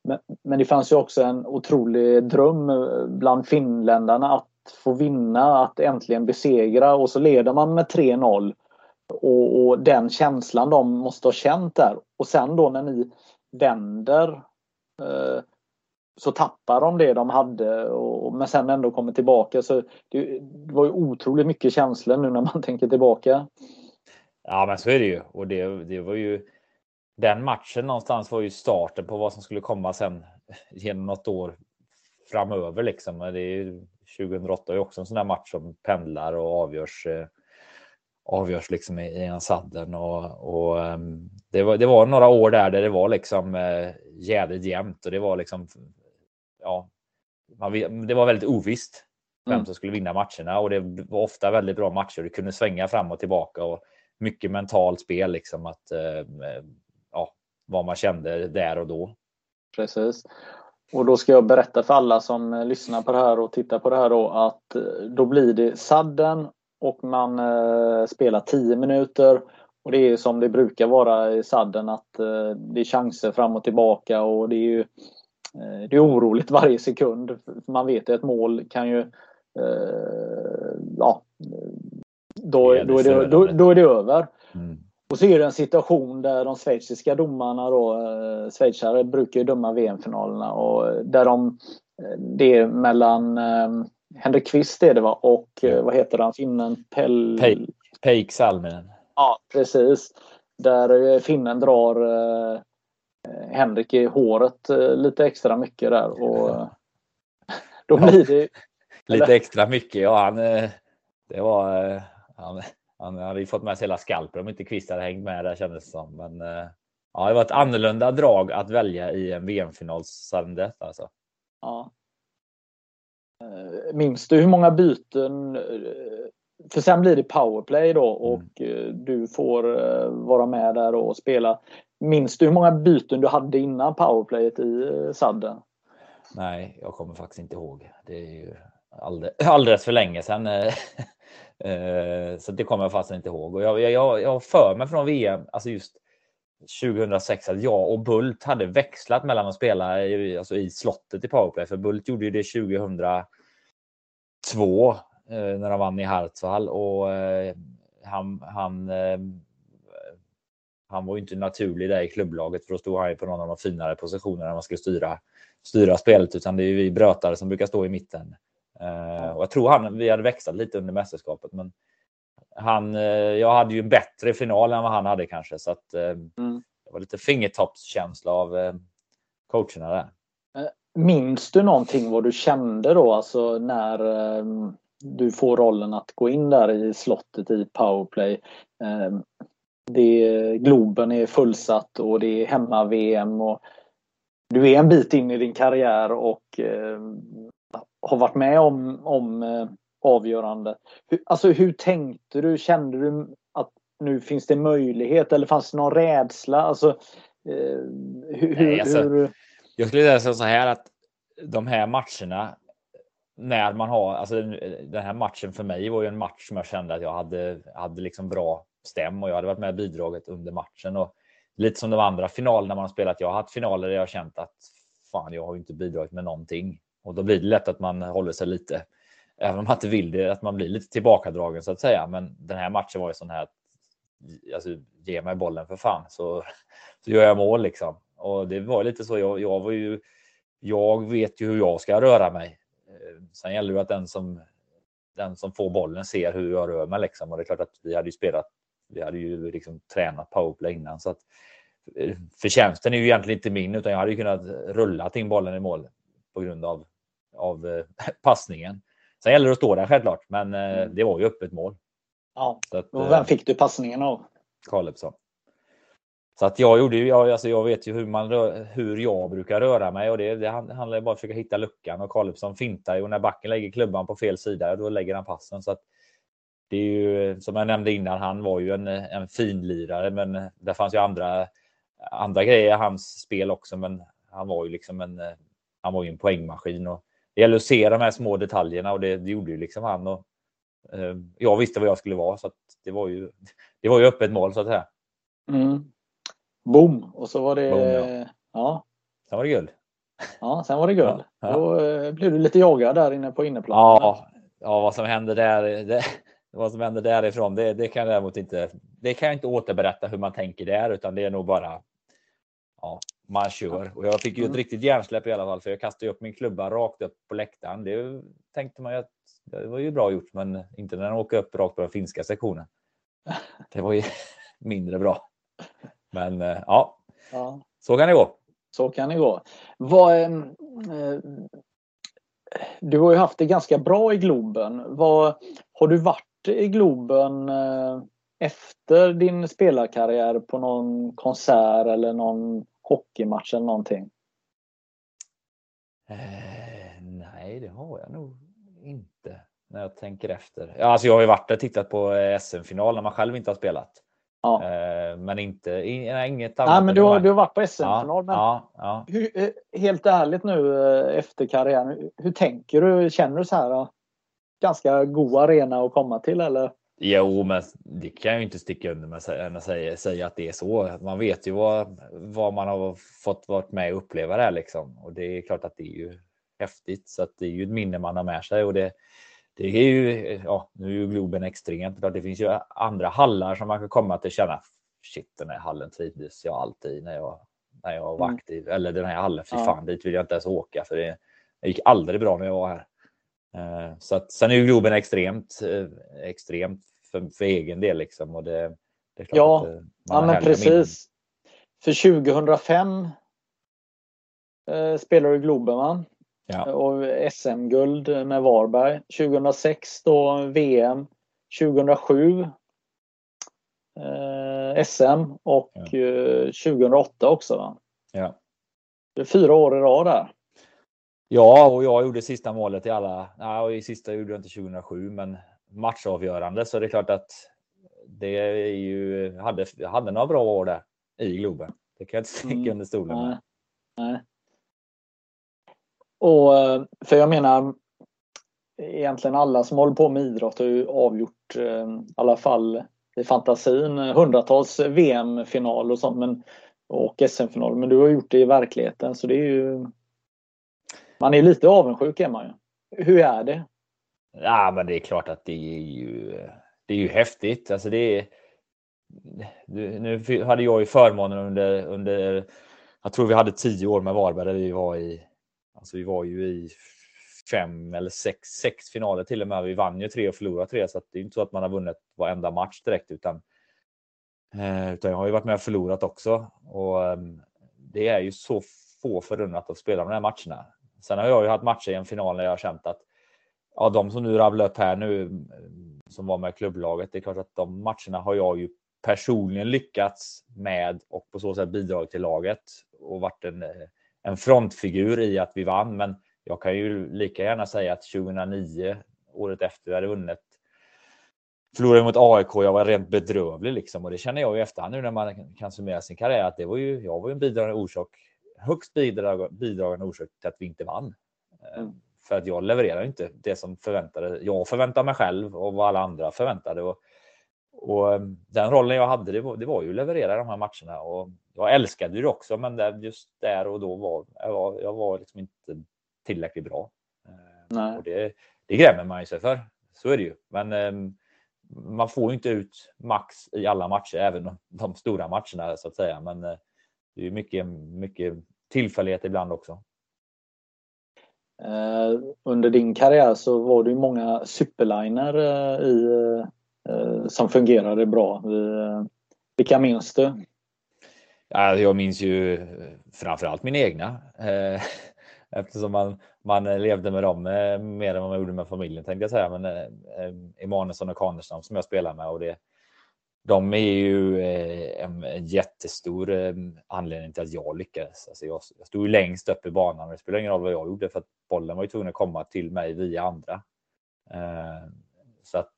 men, men, det fanns ju också en otrolig dröm eh, bland finländarna att få vinna, att äntligen besegra och så leder man med 3-0. Och, och, den känslan de måste ha känt där. Och sen då när ni vänder eh, så tappar de det de hade och, men sen ändå kommer tillbaka. Så det, det, var ju otroligt mycket känslor nu när man tänker tillbaka. Ja men så är det ju. Och det, det var ju den matchen någonstans var ju starten på vad som skulle komma sen genom något år framöver liksom. Det är 2008 är också en sån där match som pendlar och avgörs eh, avgörs liksom i, en sadden och, och um, det, var, det var några år där, där det var liksom uh, jädrigt jämnt och det var liksom ja, man, det var väldigt ovisst vem mm. som skulle vinna matcherna och det var ofta väldigt bra matcher. Du kunde svänga fram och tillbaka och mycket mentalt spel liksom att uh, vad man kände där och då. Precis. Och då ska jag berätta för alla som lyssnar på det här och tittar på det här då att då blir det sadden och man eh, spelar 10 minuter. Och det är som det brukar vara i sadden att eh, det är chanser fram och tillbaka och det är ju eh, det är oroligt varje sekund. Man vet att ett mål kan ju eh, ja, då, då, är det, då, då är det över. Och så är det en situation där de schweiziska domarna då, eh, schweizare brukar ju döma VM-finalerna och där de, eh, det är mellan eh, Henrik Kvist är det va och eh, vad heter han, finnen Pell... Peik Salminen. Ja, precis. Där finnen drar eh, Henrik i håret eh, lite extra mycket där och då blir det... lite extra mycket, ja. Han, det var... Han, han hade ju fått med sig hela skalpen om inte Kvist hade hängt med där kändes det som. Men ja, det var ett annorlunda drag att välja i en VM-finalssandet alltså. Ja. Minns du hur många byten för sen blir det powerplay då och mm. du får vara med där och spela. Minns du hur många byten du hade innan powerplayet i sadden? Nej, jag kommer faktiskt inte ihåg. Det är ju alldeles för länge sedan. Eh, så det kommer jag faktiskt inte ihåg. Och jag, jag, jag har för mig från VM, alltså just 2006, att jag och Bult hade växlat mellan att spela i, alltså i slottet i powerplay. För Bult gjorde ju det 2002 Eh, när de vann i Hartwall och eh, han, han, eh, han var ju inte naturlig där i klubblaget för då stod han ju på någon av de finare positionerna när man skulle styra, styra spelet utan det är ju vi brötare som brukar stå i mitten. Och jag tror han, vi hade växlat lite under mästerskapet men han, jag hade ju en bättre final än vad han hade kanske så att mm. det var lite fingertoppskänsla av coacherna där. Minns du någonting vad du kände då, alltså när du får rollen att gå in där i slottet i powerplay. Det, Globen är fullsatt och det är hemma-VM och du är en bit in i din karriär och har varit med om, om eh, avgörande. Alltså hur tänkte du? Kände du att nu finns det möjlighet eller fanns det någon rädsla? Alltså, eh, hur, Nej, alltså, hur... Jag skulle säga så här att de här matcherna när man har, alltså den här matchen för mig var ju en match som jag kände att jag hade, hade liksom bra stäm och jag hade varit med och bidragit under matchen och lite som de andra finalerna man har spelat. Jag har haft finaler där jag har känt att fan, jag har inte bidragit med någonting och då blir det lätt att man håller sig lite, även om man inte vill det, att man blir lite tillbakadragen så att säga. Men den här matchen var ju sån här att alltså, ge mig bollen för fan så, så gör jag mål liksom. Och det var lite så. Jag, jag var ju. Jag vet ju hur jag ska röra mig eh, sen gäller det att den som, den som får bollen ser hur jag rör mig. Liksom. Och det är klart att vi hade ju spelat, vi hade ju liksom tränat powerplay innan. Så att, eh, förtjänsten är ju egentligen inte min, utan jag hade ju kunnat rulla in bollen i mål på grund av, av eh, passningen. Sen gäller det att stå där självklart, men mm. det var ju öppet mål. Ja, att, och vem fick du passningen av? Kalebsson. Så att jag gjorde ju, jag, alltså jag vet ju hur, man, hur jag brukar röra mig och det, det handlar bara om att försöka hitta luckan och Karlsson fintar ju och när backen lägger klubban på fel sida då lägger han passen. Så att det är ju som jag nämnde innan, han var ju en, en finlirare men det fanns ju andra, andra grejer i hans spel också men han var ju liksom en, han var ju en poängmaskin och det gäller att se de här små detaljerna och det, det gjorde ju liksom han och eh, jag visste vad jag skulle vara så det var ju, det var ju öppet mål så att säga. Mm. Boom! Och så var det... Boom, ja. ja. Sen var det guld. Ja, sen var det guld. Ja, ja. Då eh, blev du lite jagad där inne på inneplanen. Ja, ja vad som hände där. Det, vad som hände därifrån, det, det kan jag däremot inte. Det kan jag inte återberätta hur man tänker där, utan det är nog bara. Ja, man kör och jag fick ju ett mm. riktigt hjärnsläpp i alla fall, för jag kastade upp min klubba rakt upp på läktaren. Det tänkte man ju att det var ju bra gjort, men inte när den åker upp rakt på den finska sektionen. Det var ju mindre bra. Men eh, ja, ja, så kan det gå. Så kan det gå. Vad, eh, du har ju haft det ganska bra i Globen. Vad, har du varit i Globen eh, efter din spelarkarriär på någon konsert eller någon hockeymatch eller någonting? Eh, nej, det har jag nog inte när jag tänker efter. Ja, alltså jag har ju varit och tittat på eh, SM-final när man själv inte har spelat. Ja. Eh, men inte, inget annat. Nej, men du har, du har varit på SM-final. Ja, ja, hur, eh, helt ärligt nu efter karriären, hur tänker du? Känner du så här? Ganska god arena att komma till eller? Jo, men det kan jag ju inte sticka under med att säga, säga att det är så. Man vet ju vad, vad man har fått varit med och uppleva där liksom. Och det är klart att det är ju häftigt. Så att det är ju ett minne man har med sig och det, det är ju, ja, nu är ju Globen extremt. Det finns ju andra hallar som man kan komma till känna. Shit, den här hallen trivdes jag alltid när jag, när jag var mm. aktiv. Eller den här hallen, fy fan, dit vill jag inte ens åka för det, det gick aldrig bra när jag var här. Uh, så att, sen är ju Globen extremt, uh, extremt för, för egen del liksom. Och det, det ja, uh, ja men precis. För 2005 eh, spelade du Globen va? Ja. Och SM-guld med Varberg. 2006 då VM. 2007 eh, SM och ja. eh, 2008 också. Va? Ja. Det är fyra år i rad där. Ja, och jag gjorde sista målet i alla. I sista gjorde jag inte 2007, men matchavgörande. Så det är klart att det är ju, hade, hade några bra år där i Globen. Det kan jag inte sticka mm. under stolen med. Nej. Och, eh, för jag menar, egentligen alla som håller på med idrott har ju avgjort, eh, i alla fall i fantasin, hundratals VM-final och sånt men, och SM-final. Men du har gjort det i verkligheten så det är ju... Man är lite avundsjuk är man ju. Hur är det? Ja, men det är klart att det är ju, det är ju häftigt. Alltså det är, nu hade jag ju förmånen under, under, jag tror vi hade tio år med Varberg där vi var i Alltså vi var ju i fem eller sex, sex finaler till och med. Vi vann ju tre och förlorade tre, så det är inte så att man har vunnit varenda match direkt, utan, eh, utan jag har ju varit med och förlorat också. Och ehm, det är ju så få förunnat att spela de här matcherna. Sen har jag ju haft matcher i en final när jag har känt att ja, de som nu rabblar upp här nu som var med i klubblaget, det är klart att de matcherna har jag ju personligen lyckats med och på så sätt bidragit till laget och varit en eh, en frontfigur i att vi vann. Men jag kan ju lika gärna säga att 2009, året efter vi hade vunnit, förlorade mot AIK. Jag var rent bedrövlig liksom och det känner jag i efterhand nu när man kan summera sin karriär att det var ju, jag var ju en bidragande orsak, högst bidrag, bidragande orsak till att vi inte vann. Mm. För att jag levererar inte det som förväntade. Jag förväntade mig själv och vad alla andra förväntade. Och, och ehm, den rollen jag hade, det var, det var ju att leverera de här matcherna. Och jag älskade det också, men just där och då var jag, var, jag var liksom inte tillräckligt bra. Eh, Nej. Och det, det grämer man sig för. Så är det ju. Men um, man får ju inte ut max i alla matcher, även de, de stora matcherna så att säga. Men uh, det är mycket, mycket tillfällighet ibland också. Eh, under din karriär så var det ju många superliner eh, i, eh, som fungerade bra. vilka minns du? Jag minns ju framförallt min egna. Eh, eftersom man, man levde med dem mer än vad man gjorde med familjen tänkte jag säga. Men eh, Emanuelsson och Kanerstam som jag spelar med och det, de är ju eh, en jättestor eh, anledning till att jag lyckades. Alltså jag, jag stod ju längst upp i banan och det spelar ingen roll vad jag gjorde för att bollen var ju tvungen att komma till mig via andra. Eh, så att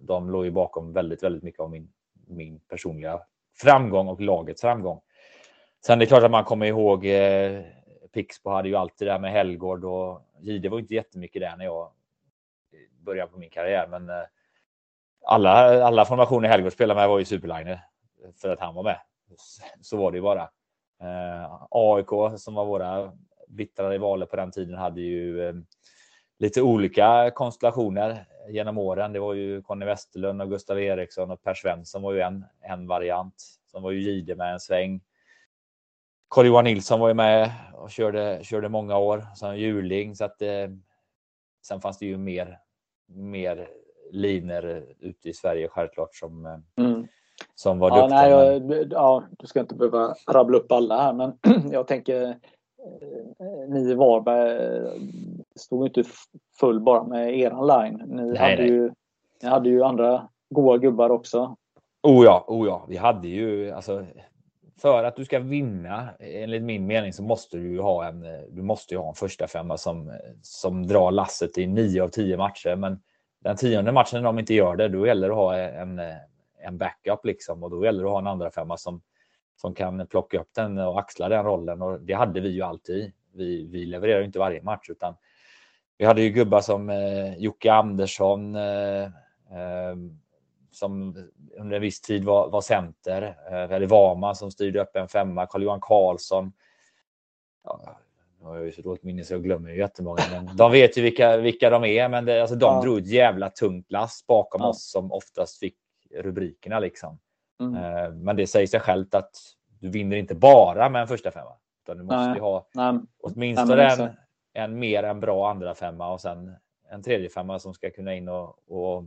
de låg ju bakom väldigt, väldigt mycket av min, min personliga framgång och lagets framgång. Sen det är klart att man kommer ihåg eh, Pixbo hade ju alltid det här med Helgård och Jihde var inte jättemycket där när jag började på min karriär. Men eh, alla, alla formationer Helgård spelade med var ju superliner för att han var med. Så var det ju bara. Eh, AIK som var våra bittra rivaler på den tiden hade ju eh, lite olika konstellationer genom åren. Det var ju Conny Westerlund och Gustav Eriksson och Per Svensson var ju en, en variant. Som var ju Jihde med en sväng. Carl-Johan Nilsson var ju med och körde, körde många år som Juling. Så att, eh, sen fanns det ju mer, mer liner ute i Sverige självklart som, eh, mm. som var ja, duktiga. Nej, jag, ja, du ska inte behöva rabbla upp alla här men jag tänker eh, ni i Varberg eh, stod inte full bara med eran line. Ni, nej, hade, nej. Ju, ni hade ju andra goa gubbar också. Oh ja, oh ja, vi hade ju alltså för att du ska vinna, enligt min mening, så måste du ha en, du måste ha en första femma som, som drar lasset i nio av tio matcher. Men den tionde matchen, när de inte gör det, då gäller det att ha en, en backup liksom och då gäller det att ha en andra femma som, som kan plocka upp den och axla den rollen. Och det hade vi ju alltid. Vi, vi levererar inte varje match utan vi hade ju gubbar som eh, Jocke Andersson, eh, eh, som under en viss tid var, var center. Eh, vi hade Vama som styrde upp en femma, Carl-Johan Karlsson. Ja, jag har ju så dåligt minne så jag glömmer ju jättemånga. Men de vet ju vilka, vilka de är, men det, alltså, de ja. drog ett jävla tungt lass bakom ja. oss som oftast fick rubrikerna. Liksom. Mm. Eh, men det säger sig självt att du vinner inte bara med en första femma. Utan du måste Nej. ha Nej. åtminstone en, en mer än bra andra femma och sen en tredje femma som ska kunna in och, och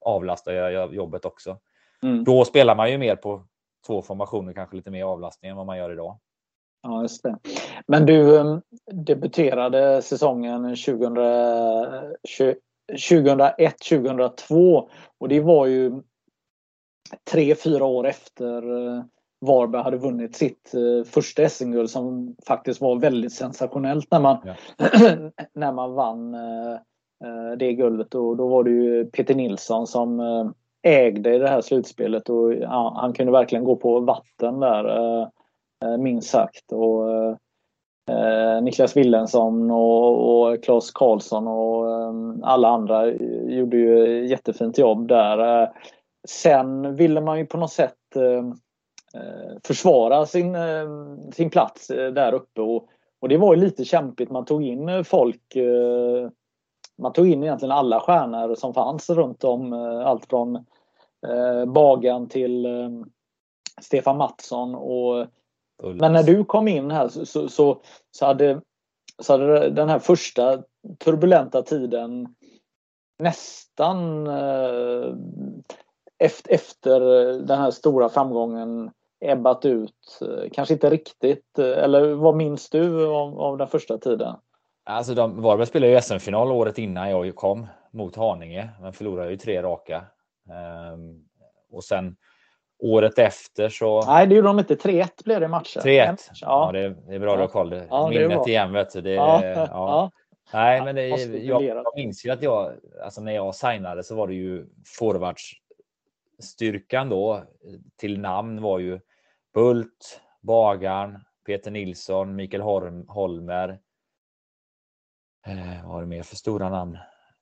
avlasta och göra jobbet också. Mm. Då spelar man ju mer på två formationer, kanske lite mer avlastning än vad man gör idag. Ja, just det. Men du um, debuterade säsongen 2001-2002 och det var ju tre, fyra år efter uh, Varberg hade vunnit sitt uh, första SM-guld som faktiskt var väldigt sensationellt när man, ja. när man vann uh, det guldet. Och då var det ju Peter Nilsson som ägde i det här slutspelet och han kunde verkligen gå på vatten där. Eh, minst sagt. Och, eh, eh, Niklas Willensson och, och Claes Karlsson och eh, alla andra gjorde ju jättefint jobb där. Eh, sen ville man ju på något sätt eh, försvara sin, sin plats där uppe och, och det var ju lite kämpigt. Man tog in folk man tog in egentligen alla stjärnor som fanns runt om. Allt från Bagan till Stefan Mattsson och men när du kom in här så, så, så, så, hade, så hade den här första turbulenta tiden nästan eh, efter, efter den här stora framgången ebbat ut. Kanske inte riktigt. Eller vad minns du av, av den första tiden? Alltså de, Varberg spelade ju SM-final året innan jag kom mot Haninge, men förlorade ju tre raka. Um, och sen Året efter så... Nej, det gjorde de inte. 3-1 blev det i matchen. 3-1. Ja. ja, det, är, det är bra du har koll. Ja, Minnet igen vet du. Det, ja. ja. Nej, men det, jag, jag minns ju att jag, alltså när jag signade så var det ju forwardsstyrkan då till namn var ju Bult, Bagarn, Peter Nilsson, Mikael Holm, Holmer. Eh, vad var det mer för stora namn?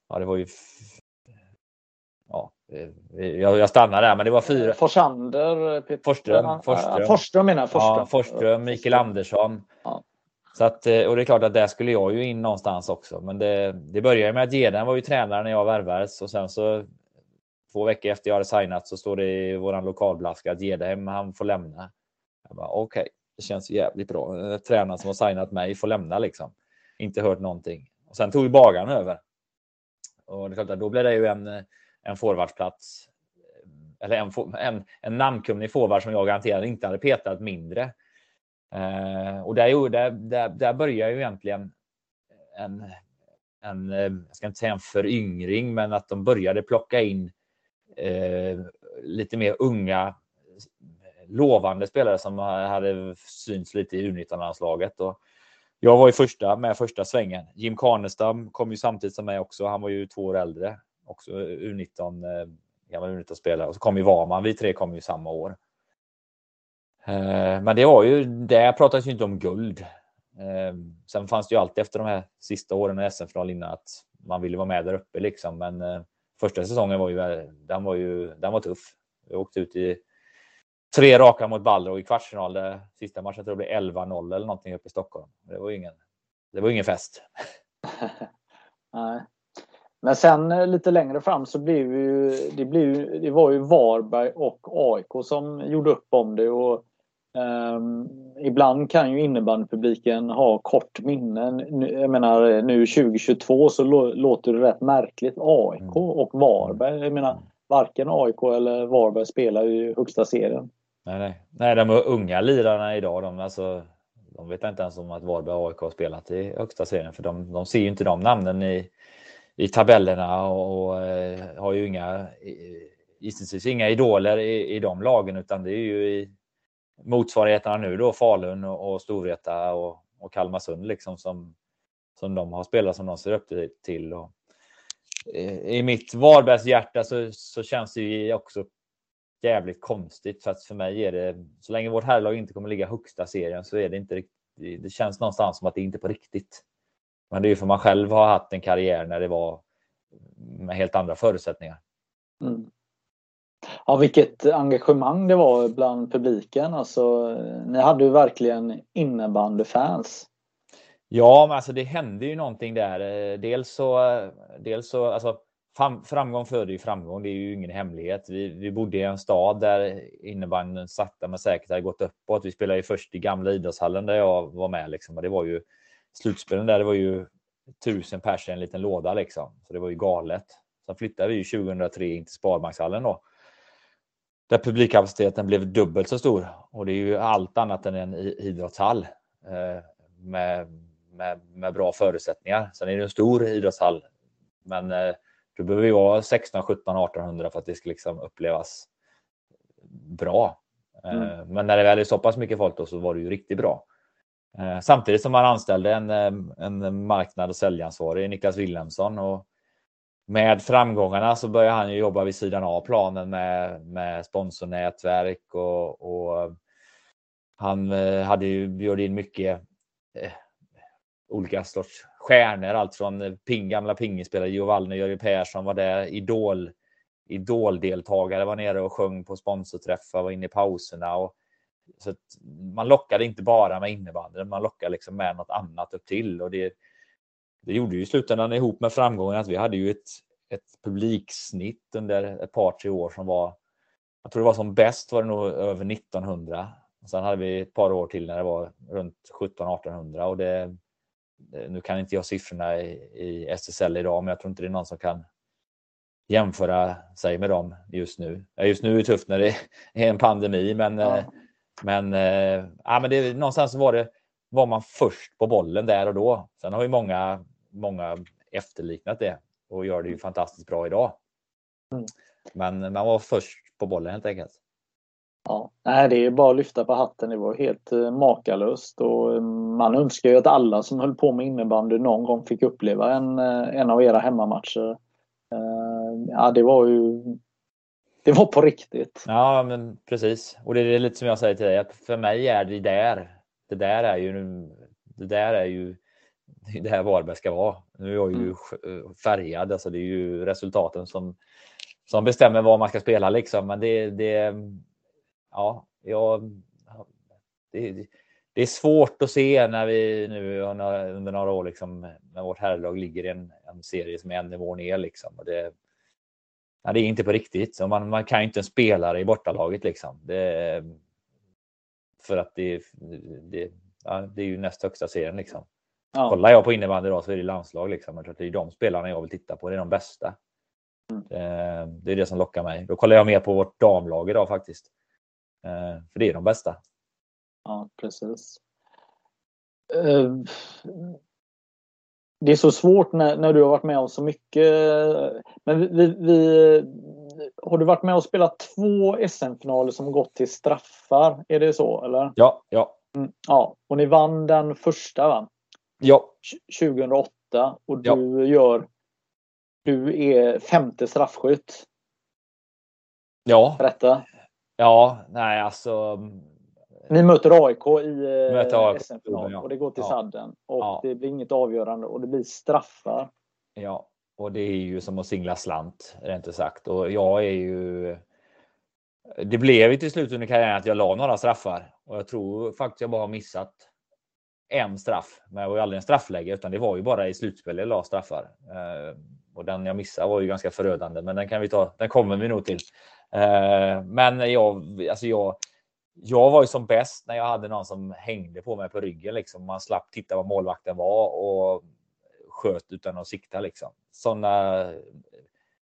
Ja, det var ju jag, jag stannar där, men det var fyra. Forsander, Forström, Forström. Forström menar Forström. Ja, Forström, Mikael Andersson. Ja. Så att, eh, och det är klart att där skulle jag ju in någonstans också. Men det, det började med att Jeden var ju tränare när jag värvades och sen så två veckor efter jag hade signat så står det i våran lokalblaska att Gedhem han får lämna. Jag bara okej, okay, det känns jävligt bra. Tränaren som har signat mig får lämna liksom. Inte hört någonting. Och sen tog bagaren över. Och det är klart att då blev det ju en en forwardsplats eller en, en, en namnkunnig forward som jag garanterat inte hade petat mindre. Eh, och där, där, där, där börjar ju egentligen en, en, jag ska inte säga en föryngring, men att de började plocka in eh, lite mer unga lovande spelare som hade synts lite i U19-landslaget. jag var ju första med första svängen. Jim Karnestam kom ju samtidigt som mig också. Han var ju två år äldre också U19, eh, gammal U19-spelare. Och så kom ju Varman, vi tre kom ju samma år. Eh, men det var ju, där pratades ju inte om guld. Eh, sen fanns det ju alltid efter de här sista åren i SM-final innan att man ville vara med där uppe liksom. Men första säsongen var ju, den var ju, den var tuff. Vi åkte ut i tre raka mot Balder och i kvartsfinal, sista matchen tror jag blev 11-0 eller någonting uppe i Stockholm. Det var ingen, det var ingen fest. Nej. Men sen eh, lite längre fram så blev ju, det, blev, det var ju Varberg och AIK som gjorde upp om det. Och, um, ibland kan ju innebandypubliken ha kort minne. Jag menar nu 2022 så låter det rätt märkligt. AIK mm. och Varberg. Jag menar varken AIK eller Varberg spelar i högsta serien. Nej, nej. nej de unga lirarna idag, de, alltså, de vet inte ens om att Varberg och AIK har spelat i högsta serien för de, de ser ju inte de namnen i i tabellerna och, och eh, har ju inga, gissningsvis inga idoler i, i de lagen utan det är ju i motsvarigheterna nu då Falun och, och Storvreta och, och Kalmarsund liksom som, som de har spelat som de ser upp till. Och, eh, I mitt Varbergs hjärta så, så känns det ju också jävligt konstigt för att för mig är det så länge vårt herrlag inte kommer ligga högsta serien så är det inte riktigt. Det känns någonstans som att det inte är på riktigt. Men det är ju för man själv har haft en karriär när det var med helt andra förutsättningar. Mm. Ja, vilket engagemang det var bland publiken. Alltså, ni hade ju verkligen innebandyfans. Ja, men alltså det hände ju någonting där. Eh, dels så, dels så alltså, framgång föder ju framgång. Det är ju ingen hemlighet. Vi, vi bodde i en stad där innebandyn sakta men säkert hade gått uppåt. Vi spelade ju först i gamla idrottshallen där jag var med liksom. Och det var ju slutspelen där. Det var ju tusen pers i en liten låda liksom. Så det var ju galet. Sen flyttade vi 2003 in till Sparbankshallen då. Där publikkapaciteten blev dubbelt så stor. Och det är ju allt annat än en idrottshall. Eh, med, med, med bra förutsättningar. Sen är det en stor idrottshall. Men eh, du behöver vi vara 16, 17, 1800 för att det ska liksom upplevas bra. Eh, mm. Men när det väl är så pass mycket folk då så var det ju riktigt bra. Eh, samtidigt som man anställde en, en marknad och säljansvarig, Niklas Wilhelmsson. Och med framgångarna så började han ju jobba vid sidan av planen med, med sponsornätverk och, och han eh, hade ju bjöd in mycket eh, olika sorts stjärnor. Allt från ping, gamla pingisspelare, Giovanni Wallner, Jörgen Persson var där, Idol, Idol-deltagare var nere och sjöng på sponsorträffar, var inne i pauserna. Och, så man lockade inte bara med innebandyn, man lockade liksom med något annat upp till. Och det, det gjorde ju i slutändan ihop med framgången att vi hade ju ett, ett publiksnitt under ett par, tre år som var, jag tror det var som bäst var det nog över 1900. Och sen hade vi ett par år till när det var runt 1700-1800 och det, nu kan inte jag siffrorna i, i SSL idag, men jag tror inte det är någon som kan jämföra sig med dem just nu. Just nu är det tufft när det är en pandemi, men, ja. Eh, men, äh, ja, men det, någonstans var det var man först på bollen där och då. Sen har ju många, många efterliknat det och gör det ju fantastiskt bra idag. Mm. Men man var först på bollen helt enkelt. Ja, nej, det är bara att lyfta på hatten. Det var helt eh, makalöst och mm, man önskar ju att alla som höll på med innebandy någon gång fick uppleva en, eh, en av era hemmamatcher. Eh, ja, det var ju det var på riktigt. Ja, men precis. Och det är lite som jag säger till dig, att för mig är det där. Det där är ju, det där är ju det här Varberg ska vara. Nu är jag ju mm. färgad, alltså det är ju resultaten som, som bestämmer vad man ska spela liksom. Men det, det, ja, jag, det, det, är svårt att se när vi nu under några år liksom, med vårt herrlag ligger i en, en serie som är en nivå ner. Liksom. Och det, ja, det är inte på riktigt. Så man, man kan inte en spelare i bortalaget. Liksom. Det, för att det, det, ja, det är ju näst högsta serien. Liksom. Ja. Kollar jag på innebandy idag så är det landslag. Liksom. Jag tror att det är de spelarna jag vill titta på. Det är de bästa. Mm. Det, det är det som lockar mig. Då kollar jag mer på vårt damlag idag faktiskt. Eh, för det är de bästa. Ja, precis. Det är så svårt när, när du har varit med om så mycket. Men vi, vi, har du varit med och spelat två SM-finaler som gått till straffar? Är det så eller? Ja, ja. Mm, ja, och ni vann den första va? Ja. 2008 och du ja. gör du är femte straffskytt. Ja. Berätta. Ja, nej alltså. Ni möter AIK i SM-final ja. och det går till ja. sadden och ja. det blir inget avgörande och det blir straffar. Ja, och det är ju som att singla slant rent ut sagt och jag är ju. Det blev ju till slut under karriären att jag la några straffar och jag tror faktiskt jag bara har missat en straff, men jag var ju aldrig en straffläge utan det var ju bara i slutspelet jag la straffar. Eh, och den jag missade var ju ganska förödande, men den kan vi ta. Den kommer vi nog till. Eh, men jag, alltså jag, jag var ju som bäst när jag hade någon som hängde på mig på ryggen. Liksom. Man slapp titta vad målvakten var och sköt utan att sikta. Liksom. Sådana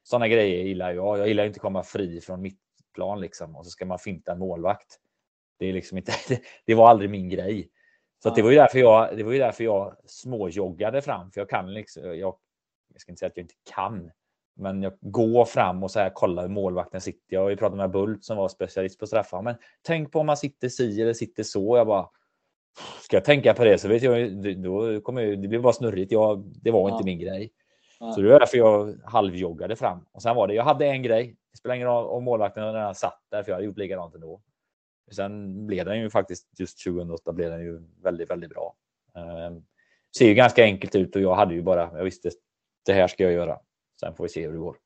såna grejer gillar jag. Jag gillar inte att komma fri från mitt plan liksom. och så ska man finta en målvakt. Det, är liksom inte, det var aldrig min grej. Så det var ju därför jag, det var ju därför jag småjoggade fram. För jag kan liksom, jag, jag ska inte säga att jag inte kan, men jag går fram och så här kolla hur målvakten sitter. Jag har ju pratat med Bult som var specialist på straffar. Men tänk på om man sitter si eller sitter så. Jag bara, ska jag tänka på det så vet jag, då kommer jag, det blir bara snurrigt. Jag, det var ja. inte min grej. Ja. Så det var därför jag halvjoggade fram. Och sen var det, jag hade en grej. Det spelar ingen roll om målvakten den satt där, för jag hade gjort likadant ändå. Sen blev den ju faktiskt just 2008 blev den ju väldigt, väldigt bra. Um, ser ju ganska enkelt ut och jag hade ju bara, jag visste det här ska jag göra. Sen får vi se hur det går.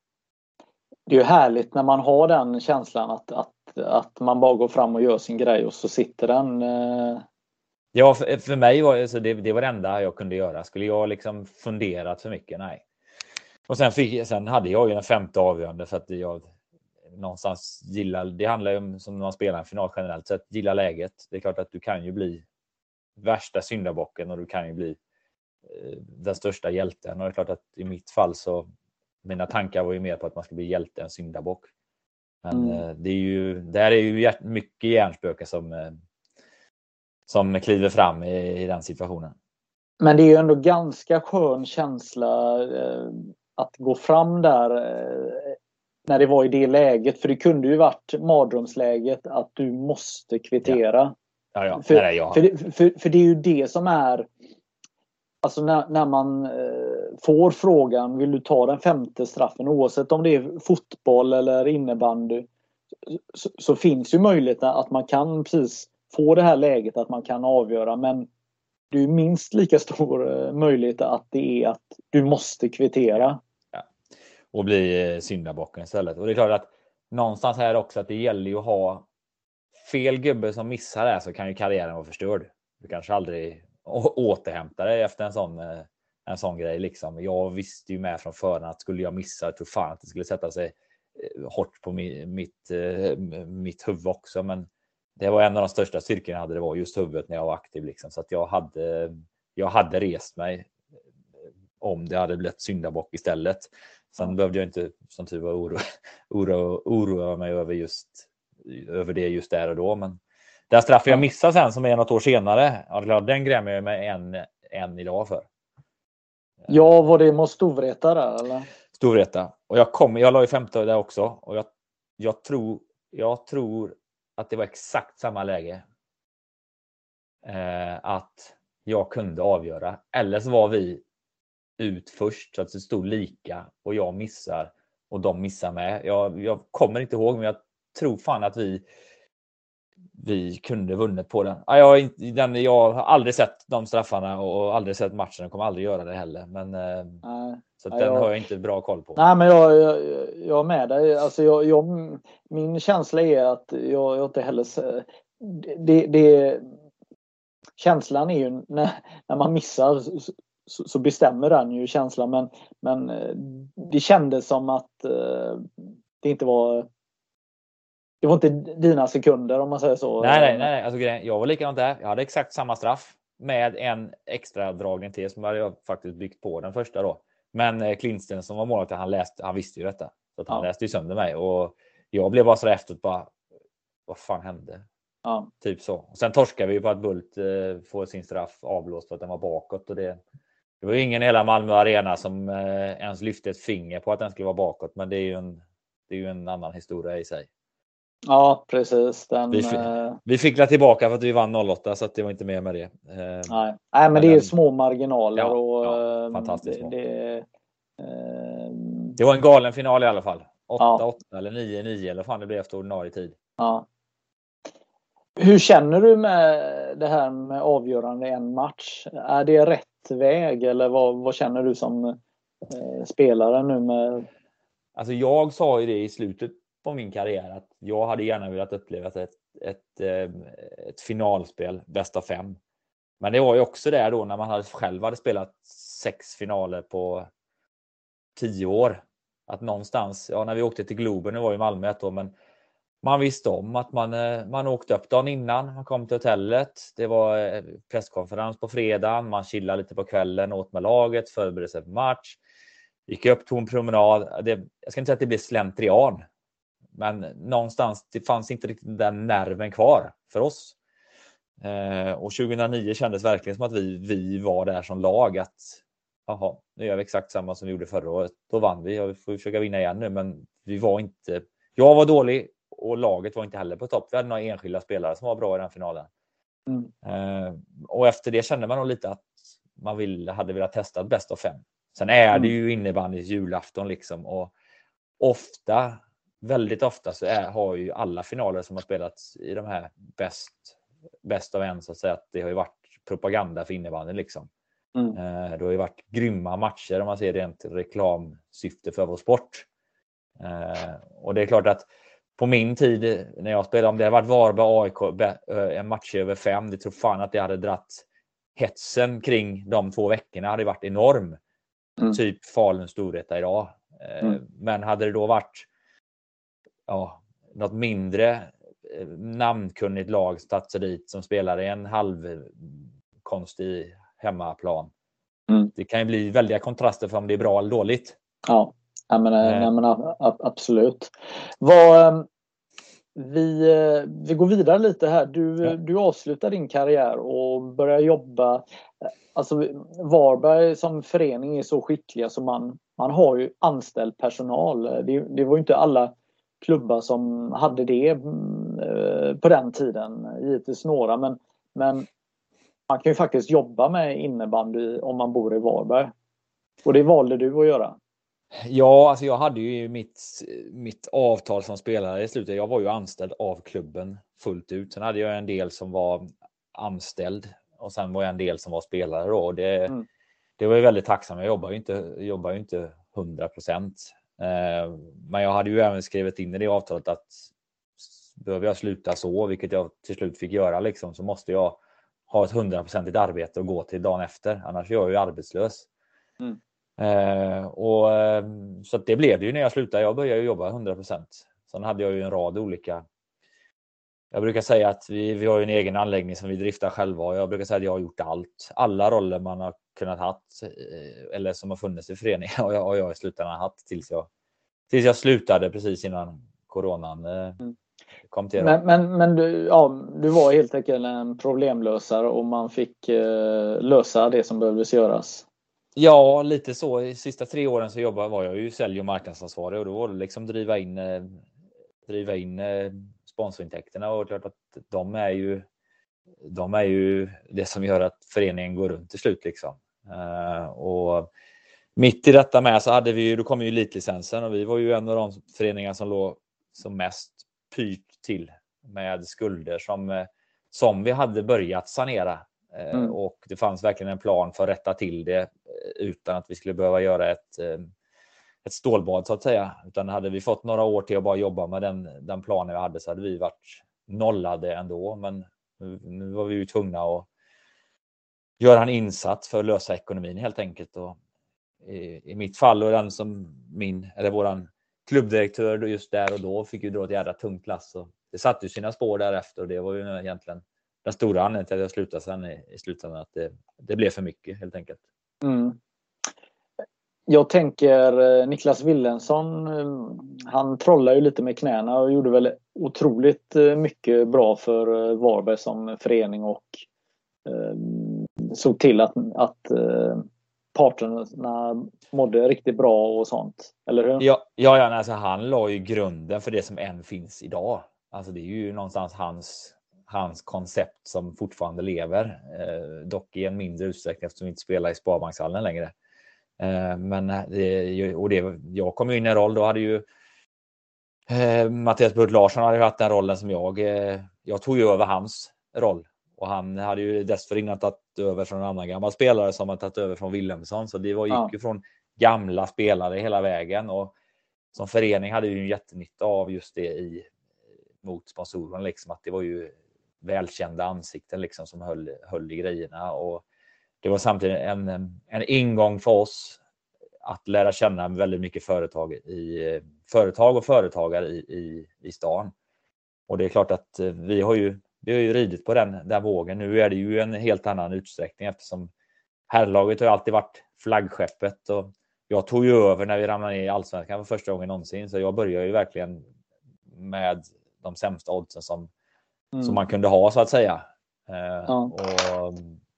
Det är ju härligt när man har den känslan att, att, att man bara går fram och gör sin grej och så sitter den eh, Ja, för, för mig var alltså det, det var det enda jag kunde göra. Skulle jag liksom funderat för mycket? Nej. Och sen, fick, sen hade jag ju en femte avgörande för att jag någonstans gillar. Det handlar ju om som när man spelar en final generellt sett, gilla läget. Det är klart att du kan ju bli värsta syndabocken och du kan ju bli eh, den största hjälten. Och det är klart att i mitt fall så mina tankar var ju mer på att man ska bli hjälte än syndabock. Men mm. Eh, det är ju, där är ju mycket hjärnspöken som, eh, som kliver fram i, i, den situationen. Men det är ju ändå ganska skön känsla eh, att gå fram där eh, när det var i det läget. För det kunde ju varit mardrömsläget att du måste kvittera. Ja. Ja, ja. För, Nej, ja. för, för, för, det är ju det som är Alltså när, när man eh, får frågan, vill du ta den femte straffen oavsett om det är fotboll eller innebandy. Så, så finns ju möjligheten att man kan precis få det här läget att man kan avgöra men det är minst lika stor eh, möjlighet att det är att du måste kvittera. Ja. Och bli eh, syndabocken istället. Och det är klart att någonstans här också att det gäller ju att ha fel gubbe som missar det här så kan ju karriären vara förstörd. Du kanske aldrig återhämta dig efter en sån, eh, en sån grej. Liksom. Jag visste ju med från förhand att skulle jag missa, jag tror fan att det skulle sätta sig eh, hårt på mitt, eh, mitt huvud också. Men det var en av de största styrkorna jag hade, det var just huvudet när jag var aktiv. Liksom. Så att jag hade, jag hade rest mig om det hade blivit syndabock istället. Sen behövde jag inte som tur var oroa, oroa, oroa mig över just över det just där och då. Men den straffen jag missade sen som är något år senare, ja, den grämer jag mig än, än idag för. Ja, var det mot Storvreta där eller? Storvreta. Och jag kom, jag la ju femte där också och jag, jag, tror, jag tror att det var exakt samma läge. Eh, att jag kunde avgöra. Eller så var vi ut först så att det stod lika och jag missar och de missar med. Jag, jag kommer inte ihåg men jag tror fan att vi vi kunde vunnit på den. Jag, den, jag har aldrig sett de straffarna och aldrig sett matchen. Jag kommer aldrig göra det heller. Men, eh, Nej. Så den jag, har jag inte bra koll på. Nej, men jag, jag, jag är med dig. Alltså jag, jag, min känsla är att jag, jag inte heller... Det, det, känslan är ju när, när man missar så, så, bestämmer den ju känslan. Men, men eh, det kändes som att eh, det inte var det var inte dina sekunder om man säger så. Nej, nej, nej. Alltså, jag var likadant där. Jag hade exakt samma straff med en extra dragning till som hade jag faktiskt byggt på den första då. Men eh, Klinsten som var målet, han läste, han visste ju detta. Så att han ja. läste ju sönder mig och jag blev bara så efteråt bara. Vad fan hände? Ja. Typ så. Och sen torskade vi på att Bult eh, får sin straff avblåst för att den var bakåt och det. Det var ju ingen i hela Malmö arena som eh, ens lyfte ett finger på att den skulle vara bakåt, men det är ju en. Det är ju en annan historia i sig. Ja, precis. Den, vi, fick, eh... vi fick tillbaka för att vi vann 08 så det var inte mer med det. Eh, nej. Nej, men det är små marginaler. Ja, och, ja, ehm, fantastiskt det, det, eh... det, var en galen final i alla fall. 8-8 ja. eller 9-9 eller fan det blev efter ordinarie tid. Ja. Hur känner du med det här med avgörande en match? Är det rätt väg eller vad, vad känner du som eh, spelare nu med? Alltså jag sa ju det i slutet på min karriär att jag hade gärna velat uppleva ett, ett, eh, ett finalspel, bäst av fem. Men det var ju också där då när man hade, själv hade spelat sex finaler på tio år. Att någonstans, ja när vi åkte till Globen, nu var ju Malmö ett år, men man visste om att man, eh, man åkte upp dagen innan, man kom till hotellet. Det var eh, presskonferens på fredagen, man chillade lite på kvällen, åt med laget, förberedde sig för match. Gick upp, tog en promenad. Det, jag ska inte säga att det blir slentrian, men någonstans, det fanns inte riktigt den nerven kvar för oss. Eh, och 2009 kändes verkligen som att vi, vi var där som lag. att Jaha, nu gör vi exakt samma som vi gjorde förra året. Då vann vi och vi får försöka vinna igen nu, men vi var inte. Jag var dålig och laget var inte heller på topp. Vi hade några enskilda spelare som var bra i den finalen. Mm. Eh, och efter det kände man nog lite att man vill, hade velat testa bäst av fem. Sen är det mm. ju innebandys julafton liksom och ofta väldigt ofta så är, har ju alla finaler som har spelats i de här bäst, bäst av en så att säga att det har ju varit propaganda för innebandyn liksom. Mm. Eh, det har ju varit grymma matcher om man ser rent reklamsyfte för vår sport. Eh, och det är klart att på min tid när jag spelade, om det hade varit Varberg AIK en match över fem, det tror fan att det hade dratt hetsen kring de två veckorna hade varit enorm. Mm. Typ Falun Storvreta idag. Mm. Men hade det då varit ja, något mindre namnkunnigt lag satt dit som spelar i en halvkonstig hemmaplan. Mm. Det kan ju bli väldiga kontraster för om det är bra eller dåligt. Ja, jag menar, eh. jag menar, absolut. Vad, ehm, vi, eh, vi går vidare lite här. Du, ja. du avslutar din karriär och börjar jobba. Alltså Varberg som förening är så skickliga så man, man har ju anställd personal. Det, det var ju inte alla klubbar som hade det eh, på den tiden. Givetvis några men, men man kan ju faktiskt jobba med innebandy om man bor i Varberg. Och det valde du att göra. Ja, alltså jag hade ju mitt, mitt avtal som spelare i slutet. Jag var ju anställd av klubben fullt ut. Sen hade jag en del som var anställd och sen var jag en del som var spelare då. Det, mm. det var ju väldigt tacksamt. Jag jobbar ju inte, jobbar ju inte 100 procent. Eh, men jag hade ju även skrivit in i det avtalet att behöver jag sluta så, vilket jag till slut fick göra, liksom, så måste jag ha ett hundraprocentigt arbete och gå till dagen efter. Annars är jag ju arbetslös. Mm. Eh, och, ehm, så det blev det ju när jag slutade. Jag började jobba 100 procent. Sen hade jag ju en rad olika jag brukar säga att vi, vi har en egen anläggning som vi driftar själva och jag brukar säga att jag har gjort allt. Alla roller man har kunnat haft eh, eller som har funnits i föreningen och jag, och jag i slutändan haft tills jag, tills jag slutade precis innan coronan eh, mm. kom till. Men, men, men du, ja, du var helt enkelt en problemlösare och man fick eh, lösa det som behövdes göras. Ja, lite så. I sista tre åren så jobbade, var jag ju sälj och marknadsansvarig och då var det liksom driva in, eh, driva in eh, sponsorintäkterna och klart att de är ju de är ju det som gör att föreningen går runt till slut. Liksom. Uh, och mitt i detta med så hade vi ju, då kom ju elitlicensen och vi var ju en av de föreningar som låg som mest pyrt till med skulder som, som vi hade börjat sanera. Mm. Och det fanns verkligen en plan för att rätta till det utan att vi skulle behöva göra ett, ett stålbad så att säga. Utan hade vi fått några år till att bara jobba med den, den planen vi hade så hade vi varit nollade ändå. Men nu, nu var vi ju tvungna att göra en insats för att lösa ekonomin helt enkelt. Och i, I mitt fall och den som min, eller våran klubbdirektör just där och då fick ju dra ett jädra tungt lass. Och det satte ju sina spår därefter och det var ju egentligen den stora anledningen till att jag slutade sen i, i slutändan. Att det, det blev för mycket helt enkelt. Mm. Jag tänker eh, Niklas Willensson, eh, han trollar ju lite med knäna och gjorde väl otroligt eh, mycket bra för Varberg som förening och såg till att, att eh, parterna mådde riktigt bra och sånt. Eller hur? Ja, ja, ja alltså han la ju grunden för det som än finns idag. Alltså det är ju någonstans hans, hans koncept som fortfarande lever. Eh, dock i en mindre utsträckning eftersom vi inte spelar i Sparbankshallen längre. Eh, men eh, det, och det, jag kom in i en roll, då hade ju eh, Mattias Burt Larsson hade haft den rollen som jag. Eh, jag tog ju över hans roll och han hade ju dessförinnan tagit över från en annan gammal spelare som har tagit över från Wilhelmsson. Så det var, gick ja. ju från gamla spelare hela vägen och som förening hade vi en jättenytta av just det i mot sponsorerna, liksom att det var ju välkända ansikten liksom som höll, höll i grejerna och det var samtidigt en, en ingång för oss att lära känna väldigt mycket företag, i, företag och företagare i, i, i stan. Och det är klart att eh, vi har ju, vi har ju ridit på den, den vågen. Nu är det ju en helt annan utsträckning eftersom herrlaget har alltid varit flaggskeppet. Och jag tog ju över när vi ramlade ner i allsvenskan för första gången någonsin. Så jag började ju verkligen med de sämsta oddsen som, mm. som man kunde ha så att säga. Eh, ja. Och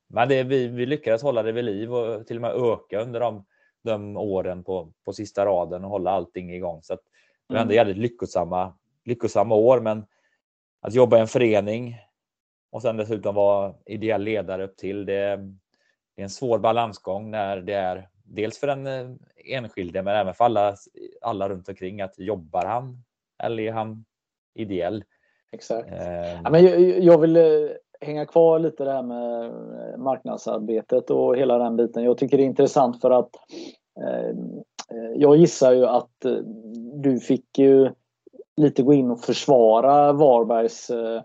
men det, vi, vi lyckades hålla det vid liv och till och med öka under de, de åren på, på sista raden och hålla allting igång. Så att det var ändå mm. jävligt lyckosamma, lyckosamma år. Men att jobba i en förening och sen dessutom vara ideell ledare upp till det, det är en svår balansgång när det är dels för den eh, enskilde men även för alla, alla runt omkring att jobbar han eller är han ideell? Exakt. Eh, ja, men jag, jag vill eh, hänga kvar lite det här med eh, marknadsarbetet och hela den biten. Jag tycker det är intressant för att eh, jag gissar ju att du fick ju lite gå in och försvara Varbergs eh,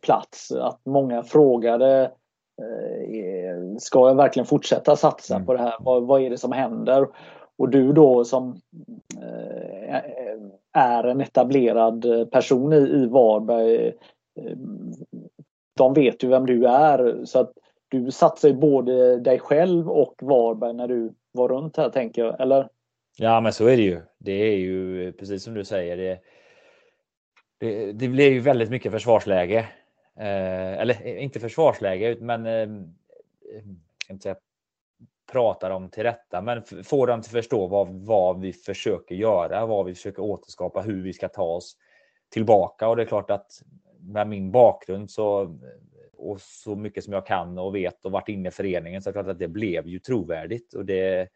plats. Att många frågade Ska jag verkligen fortsätta satsa mm. på det här? Vad, vad är det som händer? Och du då som är en etablerad person i, i Varberg de vet ju vem du är. Så att du satsar ju både dig själv och Varberg när du var runt här tänker jag, eller? Ja, men så är det ju. Det är ju precis som du säger. Det, det, det blir ju väldigt mycket försvarsläge. Eh, eller eh, inte försvarsläge, men eh, inte säga, pratar dem till rätta, men får dem att förstå vad, vad vi försöker göra, vad vi försöker återskapa, hur vi ska ta oss tillbaka. Och det är klart att med min bakgrund så och så mycket som jag kan och vet och varit inne i föreningen så är det klart att det blev ju trovärdigt och det,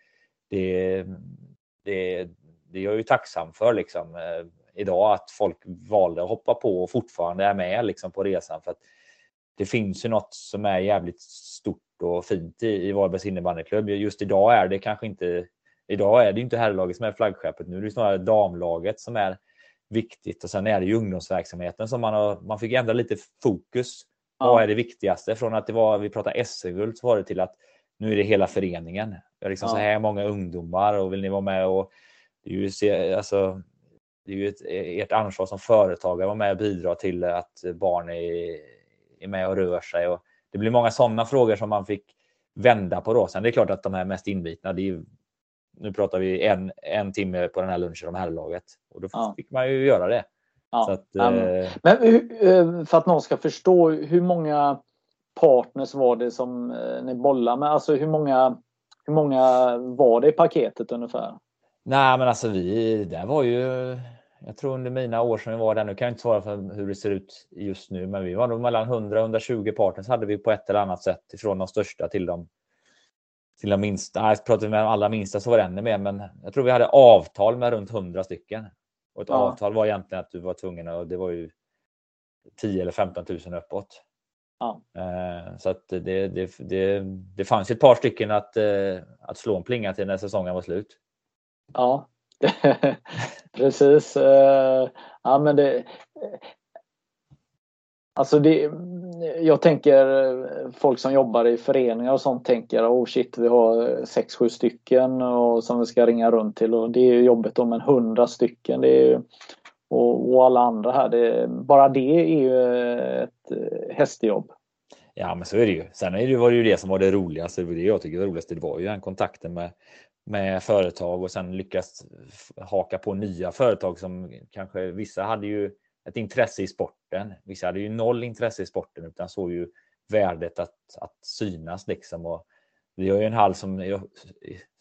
det, det, det är jag ju tacksam för liksom eh, idag att folk valde att hoppa på och fortfarande är med liksom på resan för att det finns ju något som är jävligt stort och fint i, i Varbergs innebandyklubb. Just idag är det kanske inte Idag är det inte herrlaget som är flaggskeppet. Nu är det snarare damlaget som är viktigt och sen är det ju ungdomsverksamheten som man har. Man fick ändra lite fokus Ja. Vad är det viktigaste? Från att det var, vi pratade SM-guld så var det till att nu är det hela föreningen. Det är liksom ja. så här många ungdomar och vill ni vara med och det är ju, alltså, det är ju ett, ert ansvar som företagare att vara med och bidra till att barn är, är med och rör sig. Och det blir många sådana frågor som man fick vända på då. Sen det är klart att de här mest inbitna, det är, nu pratar vi en, en timme på den här lunchen om herrlaget och då ja. fick man ju göra det. Ja, att, um, men eh, för att någon ska förstå, hur många partners var det som eh, ni bollade med? Alltså hur många, hur många var det i paketet ungefär? Nej, men alltså vi, det var ju, jag tror under mina år som vi var där, nu kan jag inte svara för hur det ser ut just nu, men vi var nog mellan 100 120 partners hade vi på ett eller annat sätt ifrån de största till de till de minsta. Nej, pratar vi med de allra minsta så var det ännu mer, men jag tror vi hade avtal med runt 100 stycken. Och ett ja. avtal var egentligen att du var tvungen att, det var ju 10 eller 15 000 uppåt. Ja. Eh, så att det, det, det, det fanns ett par stycken att, eh, att slå en plinga till när säsongen var slut. Ja, precis. Eh, ja, men det, Alltså det, jag tänker folk som jobbar i föreningar och sånt tänker oh shit vi har sex sju stycken och som vi ska ringa runt till och det är jobbigt om en hundra stycken. Det är, och, och alla andra här. Det, bara det är ju ett eh, hästjobb. Ja men så är det ju. Sen är det, var det ju det som var det roligaste. Det jag tycker var roligast. Det var ju den kontakten med, med företag och sen lyckas haka på nya företag som kanske vissa hade ju ett intresse i sporten. Vissa hade ju noll intresse i sporten utan såg ju värdet att, att synas liksom. Och vi har ju en hall som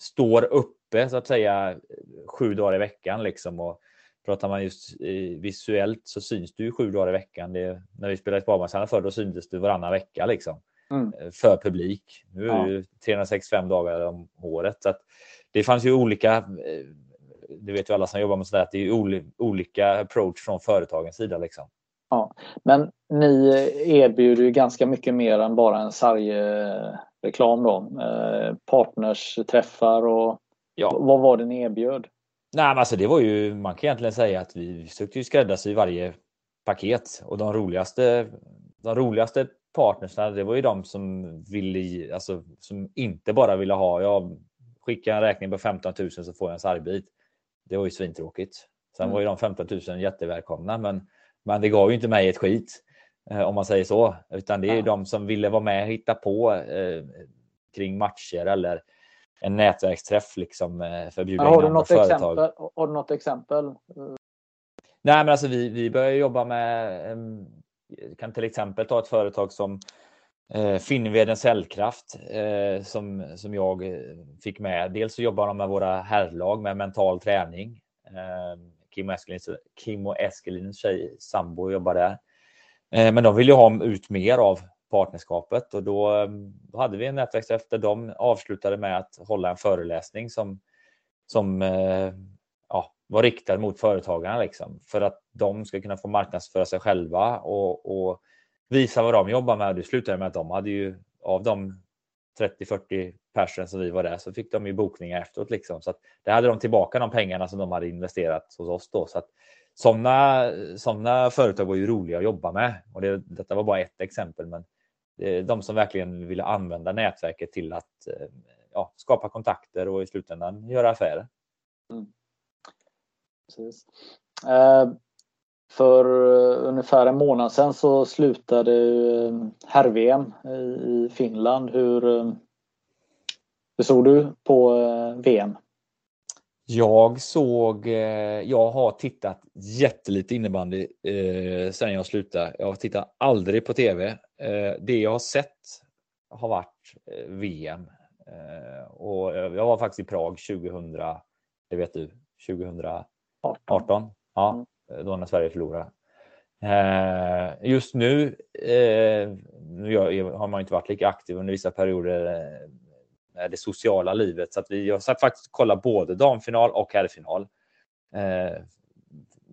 står uppe så att säga sju dagar i veckan liksom. Och pratar man just visuellt så syns du ju sju dagar i veckan. Det, när vi spelade Sparbankshallen förr då syntes du varannan vecka liksom. Mm. För publik. Nu är det ju 365 dagar om året. Så det fanns ju olika eh, det vet ju alla som jobbar med sådär, att det är olika approach från företagens sida. Liksom. Ja, men ni erbjuder ju ganska mycket mer än bara en sargreklam då. Eh, partnersträffar och ja. vad var det ni erbjöd? Nej, men alltså det var ju, man kan egentligen säga att vi försökte ju skräddarsy varje paket och de roligaste, de roligaste partnersna, det var ju de som ville, alltså som inte bara ville ha, jag skickar en räkning på 15 000 så får jag en sargbit. Det var ju svintråkigt. Sen mm. var ju de 15 000 jättevälkomna, men, men det gav ju inte mig ett skit eh, om man säger så, utan det är ja. de som ville vara med och hitta på eh, kring matcher eller en nätverksträff liksom eh, för att bjuda har in andra företag. Exempel, har du något exempel? Nej, men alltså vi, vi börjar jobba med, kan till exempel ta ett företag som eh, Finnveden Cellkraft eh, som, som jag fick med. Dels så jobbar de med våra herrlag med mental träning. Eh, Kim, Eskelins, Kim och Eskelins tjej sambo jobbar där. Men de vill ju ha ut mer av partnerskapet och ehm, då, hade vi en nätverksträff där de avslutade med att hålla en föreläsning som, som eh, ja, var riktad mot företagarna liksom, för att de ska kunna få marknadsföra sig själva och, och visa vad de jobbar med. Det slutade med att de hade ju av de 30-40 personer som vi var där så fick de ju bokningar efteråt liksom. Så att det hade de tillbaka de pengarna som de hade investerat hos oss då. Så att sådana sådana företag var ju roliga att jobba med. Och det, detta var bara ett exempel, men de som verkligen ville använda nätverket till att eh, ja, skapa kontakter och i slutändan göra affärer. Mm. Precis. Eh, för ungefär en månad sedan så slutade herr-VM i Finland. Hur, hur såg du på VM? Jag såg, eh, jag har tittat jättelite innebandy eh, sen jag slutade. Jag tittar aldrig på tv. Eh, det jag har sett har varit eh, VM. Eh, och jag var faktiskt i Prag 2000, det vet du, 2018. 18. Ja, mm. då när Sverige förlorade. Just nu, nu har man inte varit lika aktiv under vissa perioder det sociala livet. Så att vi har faktiskt kollat både damfinal och herrfinal.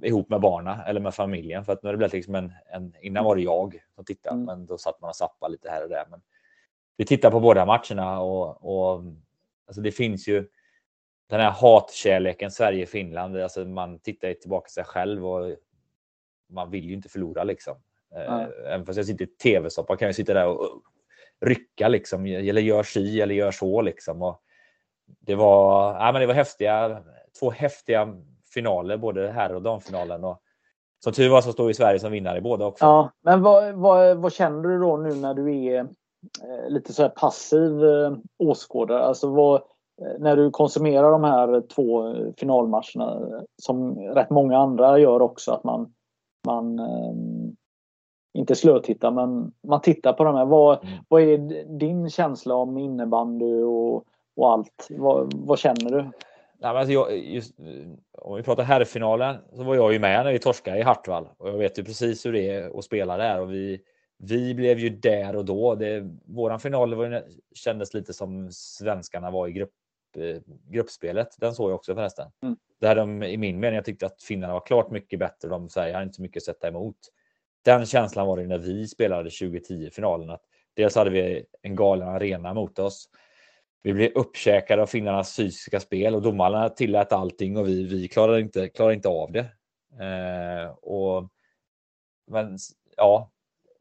Ihop med barna eller med familjen. För att nu har det blivit liksom en, en innan var det jag som tittade, mm. men då satt man och zappade lite här och där. Men vi tittar på båda matcherna och, och alltså det finns ju den här hatkärleken Sverige-Finland. Alltså man tittar ju tillbaka sig själv och man vill ju inte förlora liksom. Mm. Även fast jag sitter i tv-soppa kan jag sitta där och rycka liksom, eller gör si eller gör så liksom. Och det var, ja, men det var häftiga, två häftiga finaler, både herr och damfinalen. Och som tur var så står ju Sverige som vinnare i båda också. Ja, men vad, vad, vad känner du då nu när du är eh, lite så här passiv eh, åskådare? Alltså vad, eh, när du konsumerar de här två finalmatcherna som rätt många andra gör också, att man, man eh, inte slötitta, men man tittar på de här. Vad, mm. vad är din känsla om innebandy och, och allt? Vad, vad känner du? Nej, alltså jag, just, om vi pratar herrfinalen så var jag ju med när vi torskade i Hartwall och jag vet ju precis hur det är att spela där och vi, vi blev ju där och då. Det, våran final var, kändes lite som svenskarna var i grupp, eh, gruppspelet. Den såg jag också förresten. Mm. Där de, i min mening, jag tyckte att finnarna var klart mycket bättre. De säger, har inte så mycket att sätta emot den känslan var det när vi spelade 2010-finalen. Att dels hade vi en galen arena mot oss. Vi blev uppkäkade av finnarnas fysiska spel och domarna tillät allting och vi, vi klarade, inte, klarade inte av det. Eh, och, men ja,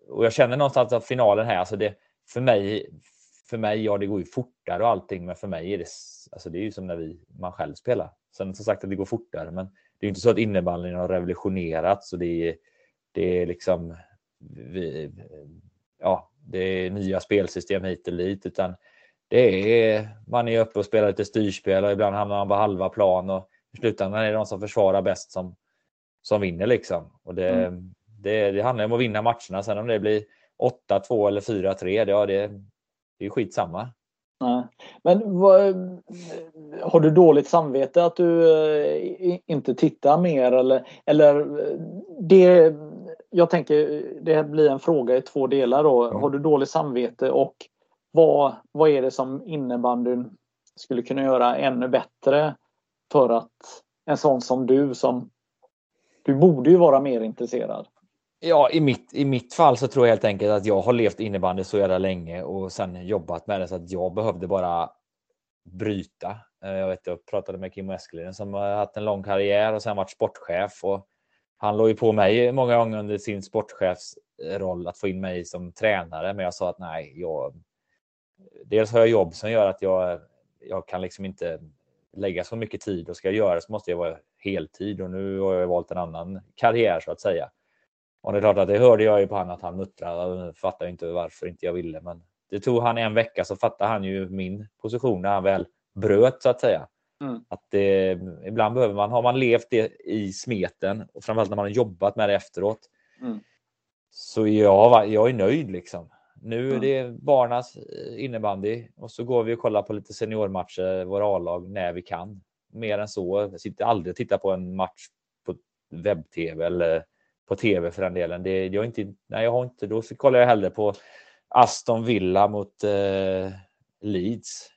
och jag känner någonstans att finalen här, alltså det, för mig, för mig, ja det går ju fortare och allting, men för mig är det, alltså det är ju som när vi, man själv spelar. Sen som sagt att det går fortare, men det är inte så att innebandyn har revolutionerats och det är det är liksom vi, ja, det är nya spelsystem hit och dit, utan det är, man är uppe och spelar lite styrspel och ibland hamnar man på halva plan och i slutändan är det de som försvarar bäst som, som vinner liksom. Och det, mm. det, det handlar om att vinna matcherna. Sen om det blir 8-2 eller 4-3, ja, det, det är skitsamma. Nej. Men vad, har du dåligt samvete att du eh, inte tittar mer eller, eller det jag tänker det blir en fråga i två delar då. Mm. Har du dåligt samvete och vad, vad är det som innebandyn skulle kunna göra ännu bättre för att en sån som du som du borde ju vara mer intresserad. Ja, i mitt, i mitt fall så tror jag helt enkelt att jag har levt innebandy så jävla länge och sen jobbat med det så att jag behövde bara bryta. Eh, jag vet, jag pratade med Kim Eskelinen som har haft en lång karriär och sen varit sportchef och han låg ju på mig många gånger under sin sportchefsroll att få in mig som tränare, men jag sa att nej, jag, dels har jag jobb som gör att jag, jag kan liksom inte lägga så mycket tid och ska jag göra så måste jag vara heltid och nu har jag valt en annan karriär så att säga. Och det är klart att det hörde jag ju på honom att han muttrade och fattade inte varför inte jag ville. Men det tog han en vecka så fattade han ju min position när han väl bröt så att säga. Mm. Att det, ibland behöver man, har man levt det i smeten och framförallt när man har jobbat med det efteråt. Mm. Så jag, jag är nöjd liksom. Nu är det barnas innebandy och så går vi och kollar på lite seniormatcher, våra A-lag, när vi kan. Mer än så. Jag sitter aldrig och tittar på en match på webb-tv eller på tv för den delen. Det, jag, inte, nej, jag har inte, då kollar jag hellre på Aston Villa mot eh, Leeds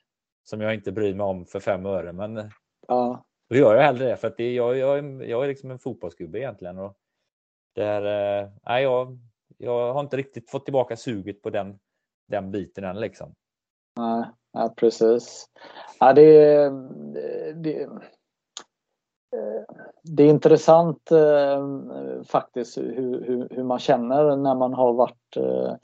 som jag inte bryr mig om för fem öre. Men ja. då gör jag hellre det för att det, jag, jag, jag är liksom en fotbollsgubbe egentligen. Och där, eh, nej, jag, jag har inte riktigt fått tillbaka suget på den, den biten än. Liksom. Nej, ja, precis. Ja, det, det, det är intressant eh, faktiskt hur, hur, hur, man känner när man har varit eh,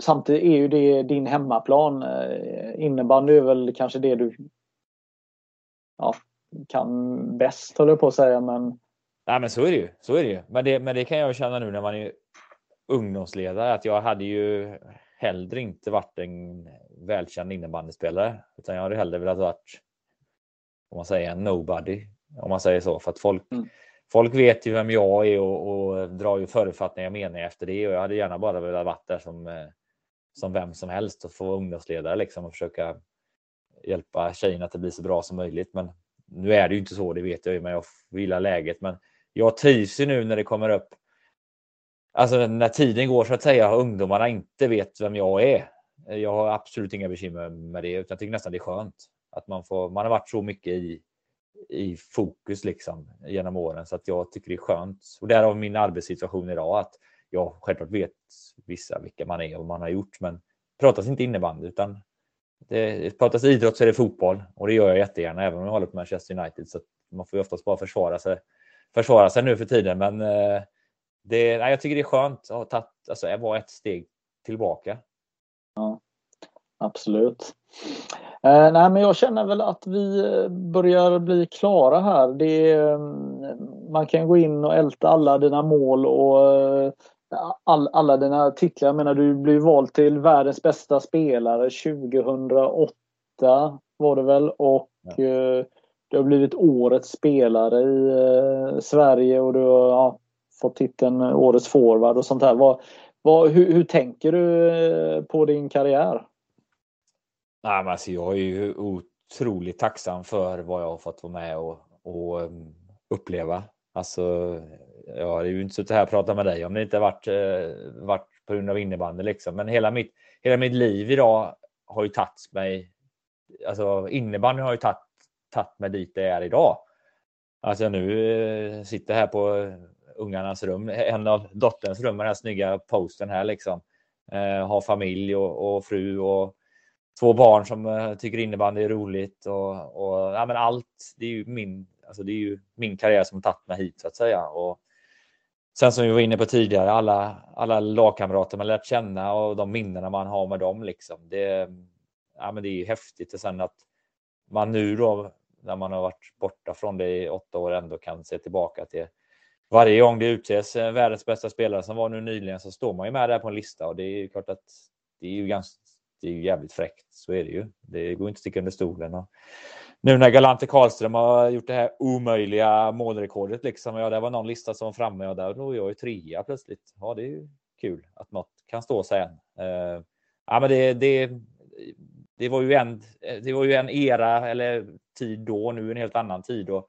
Samtidigt är ju det din hemmaplan. Eh, innebandy är väl kanske det du ja, kan bäst, håller jag på att säga. Men... Nej, men så är det ju. Så är det ju. Men, det, men det kan jag känna nu när man är ungdomsledare att jag hade ju hellre inte varit en välkänd innebandyspelare utan jag hade hellre velat varit om man säger en nobody om man säger så för att folk mm. Folk vet ju vem jag är och, och drar ju förutfattningar mening efter det och jag hade gärna bara velat vara där som eh, som vem som helst och få ungdomsledare liksom och försöka hjälpa tjejerna att det blir så bra som möjligt. Men nu är det ju inte så, det vet jag ju, men jag gillar läget. Men jag trivs ju nu när det kommer upp. Alltså när tiden går så att säga och ungdomarna inte vet vem jag är. Jag har absolut inga bekymmer med det, utan jag tycker nästan det är skönt att man får. Man har varit så mycket i i fokus liksom genom åren så att jag tycker det är skönt. Och därav min arbetssituation idag att jag självklart vet vissa vilka man är och vad man har gjort, men pratas inte innebandy utan det pratas idrott så är det fotboll och det gör jag jättegärna även om jag håller på Manchester United så man får ju oftast bara försvara sig, försvara sig nu för tiden. Men eh, det, nej, jag tycker det är skönt att ha tagit, alltså, vara ett steg tillbaka. Ja, absolut. Eh, nej, men jag känner väl att vi eh, börjar bli klara här. Det, eh, man kan gå in och älta alla dina mål och eh, all, alla dina titlar. Jag menar, du blev vald till världens bästa spelare 2008 var det väl och ja. eh, du har blivit årets spelare i eh, Sverige och du har ja, fått titeln årets forward och sånt här. Vad, vad, hur, hur tänker du eh, på din karriär? Nej, men alltså, jag är ju otroligt tacksam för vad jag har fått vara med och, och eh, uppleva. Alltså, jag hade ju inte suttit här och pratat med dig om det inte varit, eh, varit på grund av innebandy. Liksom. Men hela mitt, hela mitt liv idag har ju tagit mig... Alltså innebandy har ju tagit, mig dit det är idag. Alltså nu sitter här på ungarnas rum, en av dotterns rum med den här snygga posten här liksom. Eh, har familj och, och fru och två barn som eh, tycker innebandy är roligt och, och ja, men allt. Det är ju min, alltså det är ju min karriär som tagit mig hit så att säga. Och sen som vi var inne på tidigare, alla, alla lagkamrater man lärt känna och de minnena man har med dem liksom. Det, ja, men det är ju häftigt och sen att man nu då när man har varit borta från det i åtta år ändå kan se tillbaka till varje gång det utses eh, världens bästa spelare som var nu nyligen så står man ju med där på en lista och det är ju klart att det är ju ganska det är ju jävligt fräckt. Så är det ju. Det går inte att sticka under stolen. Och nu när Galante Karlström har gjort det här omöjliga målrekordet, liksom, ja, det var någon lista som var framme och där låg jag ju trea plötsligt. Ja, det är ju kul att något kan stå sig än. Uh, ja, men det, det, det, var ju en, det var ju en era eller tid då, nu en helt annan tid. Och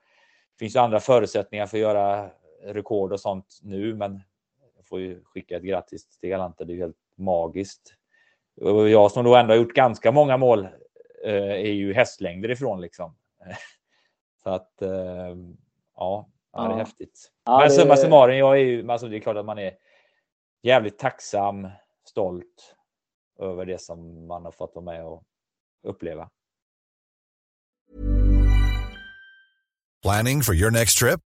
det finns ju andra förutsättningar för att göra rekord och sånt nu, men jag får ju skicka ett grattis till Galante. Det är ju helt magiskt och jag som då ändå har gjort ganska många mål eh, är ju hästlängder ifrån liksom. Så att eh, ja, ja, det är häftigt. Ja, Men summa det... summarum, jag är ju, alltså det är klart att man är jävligt tacksam, stolt över det som man har fått vara med och uppleva. Planning for your next trip?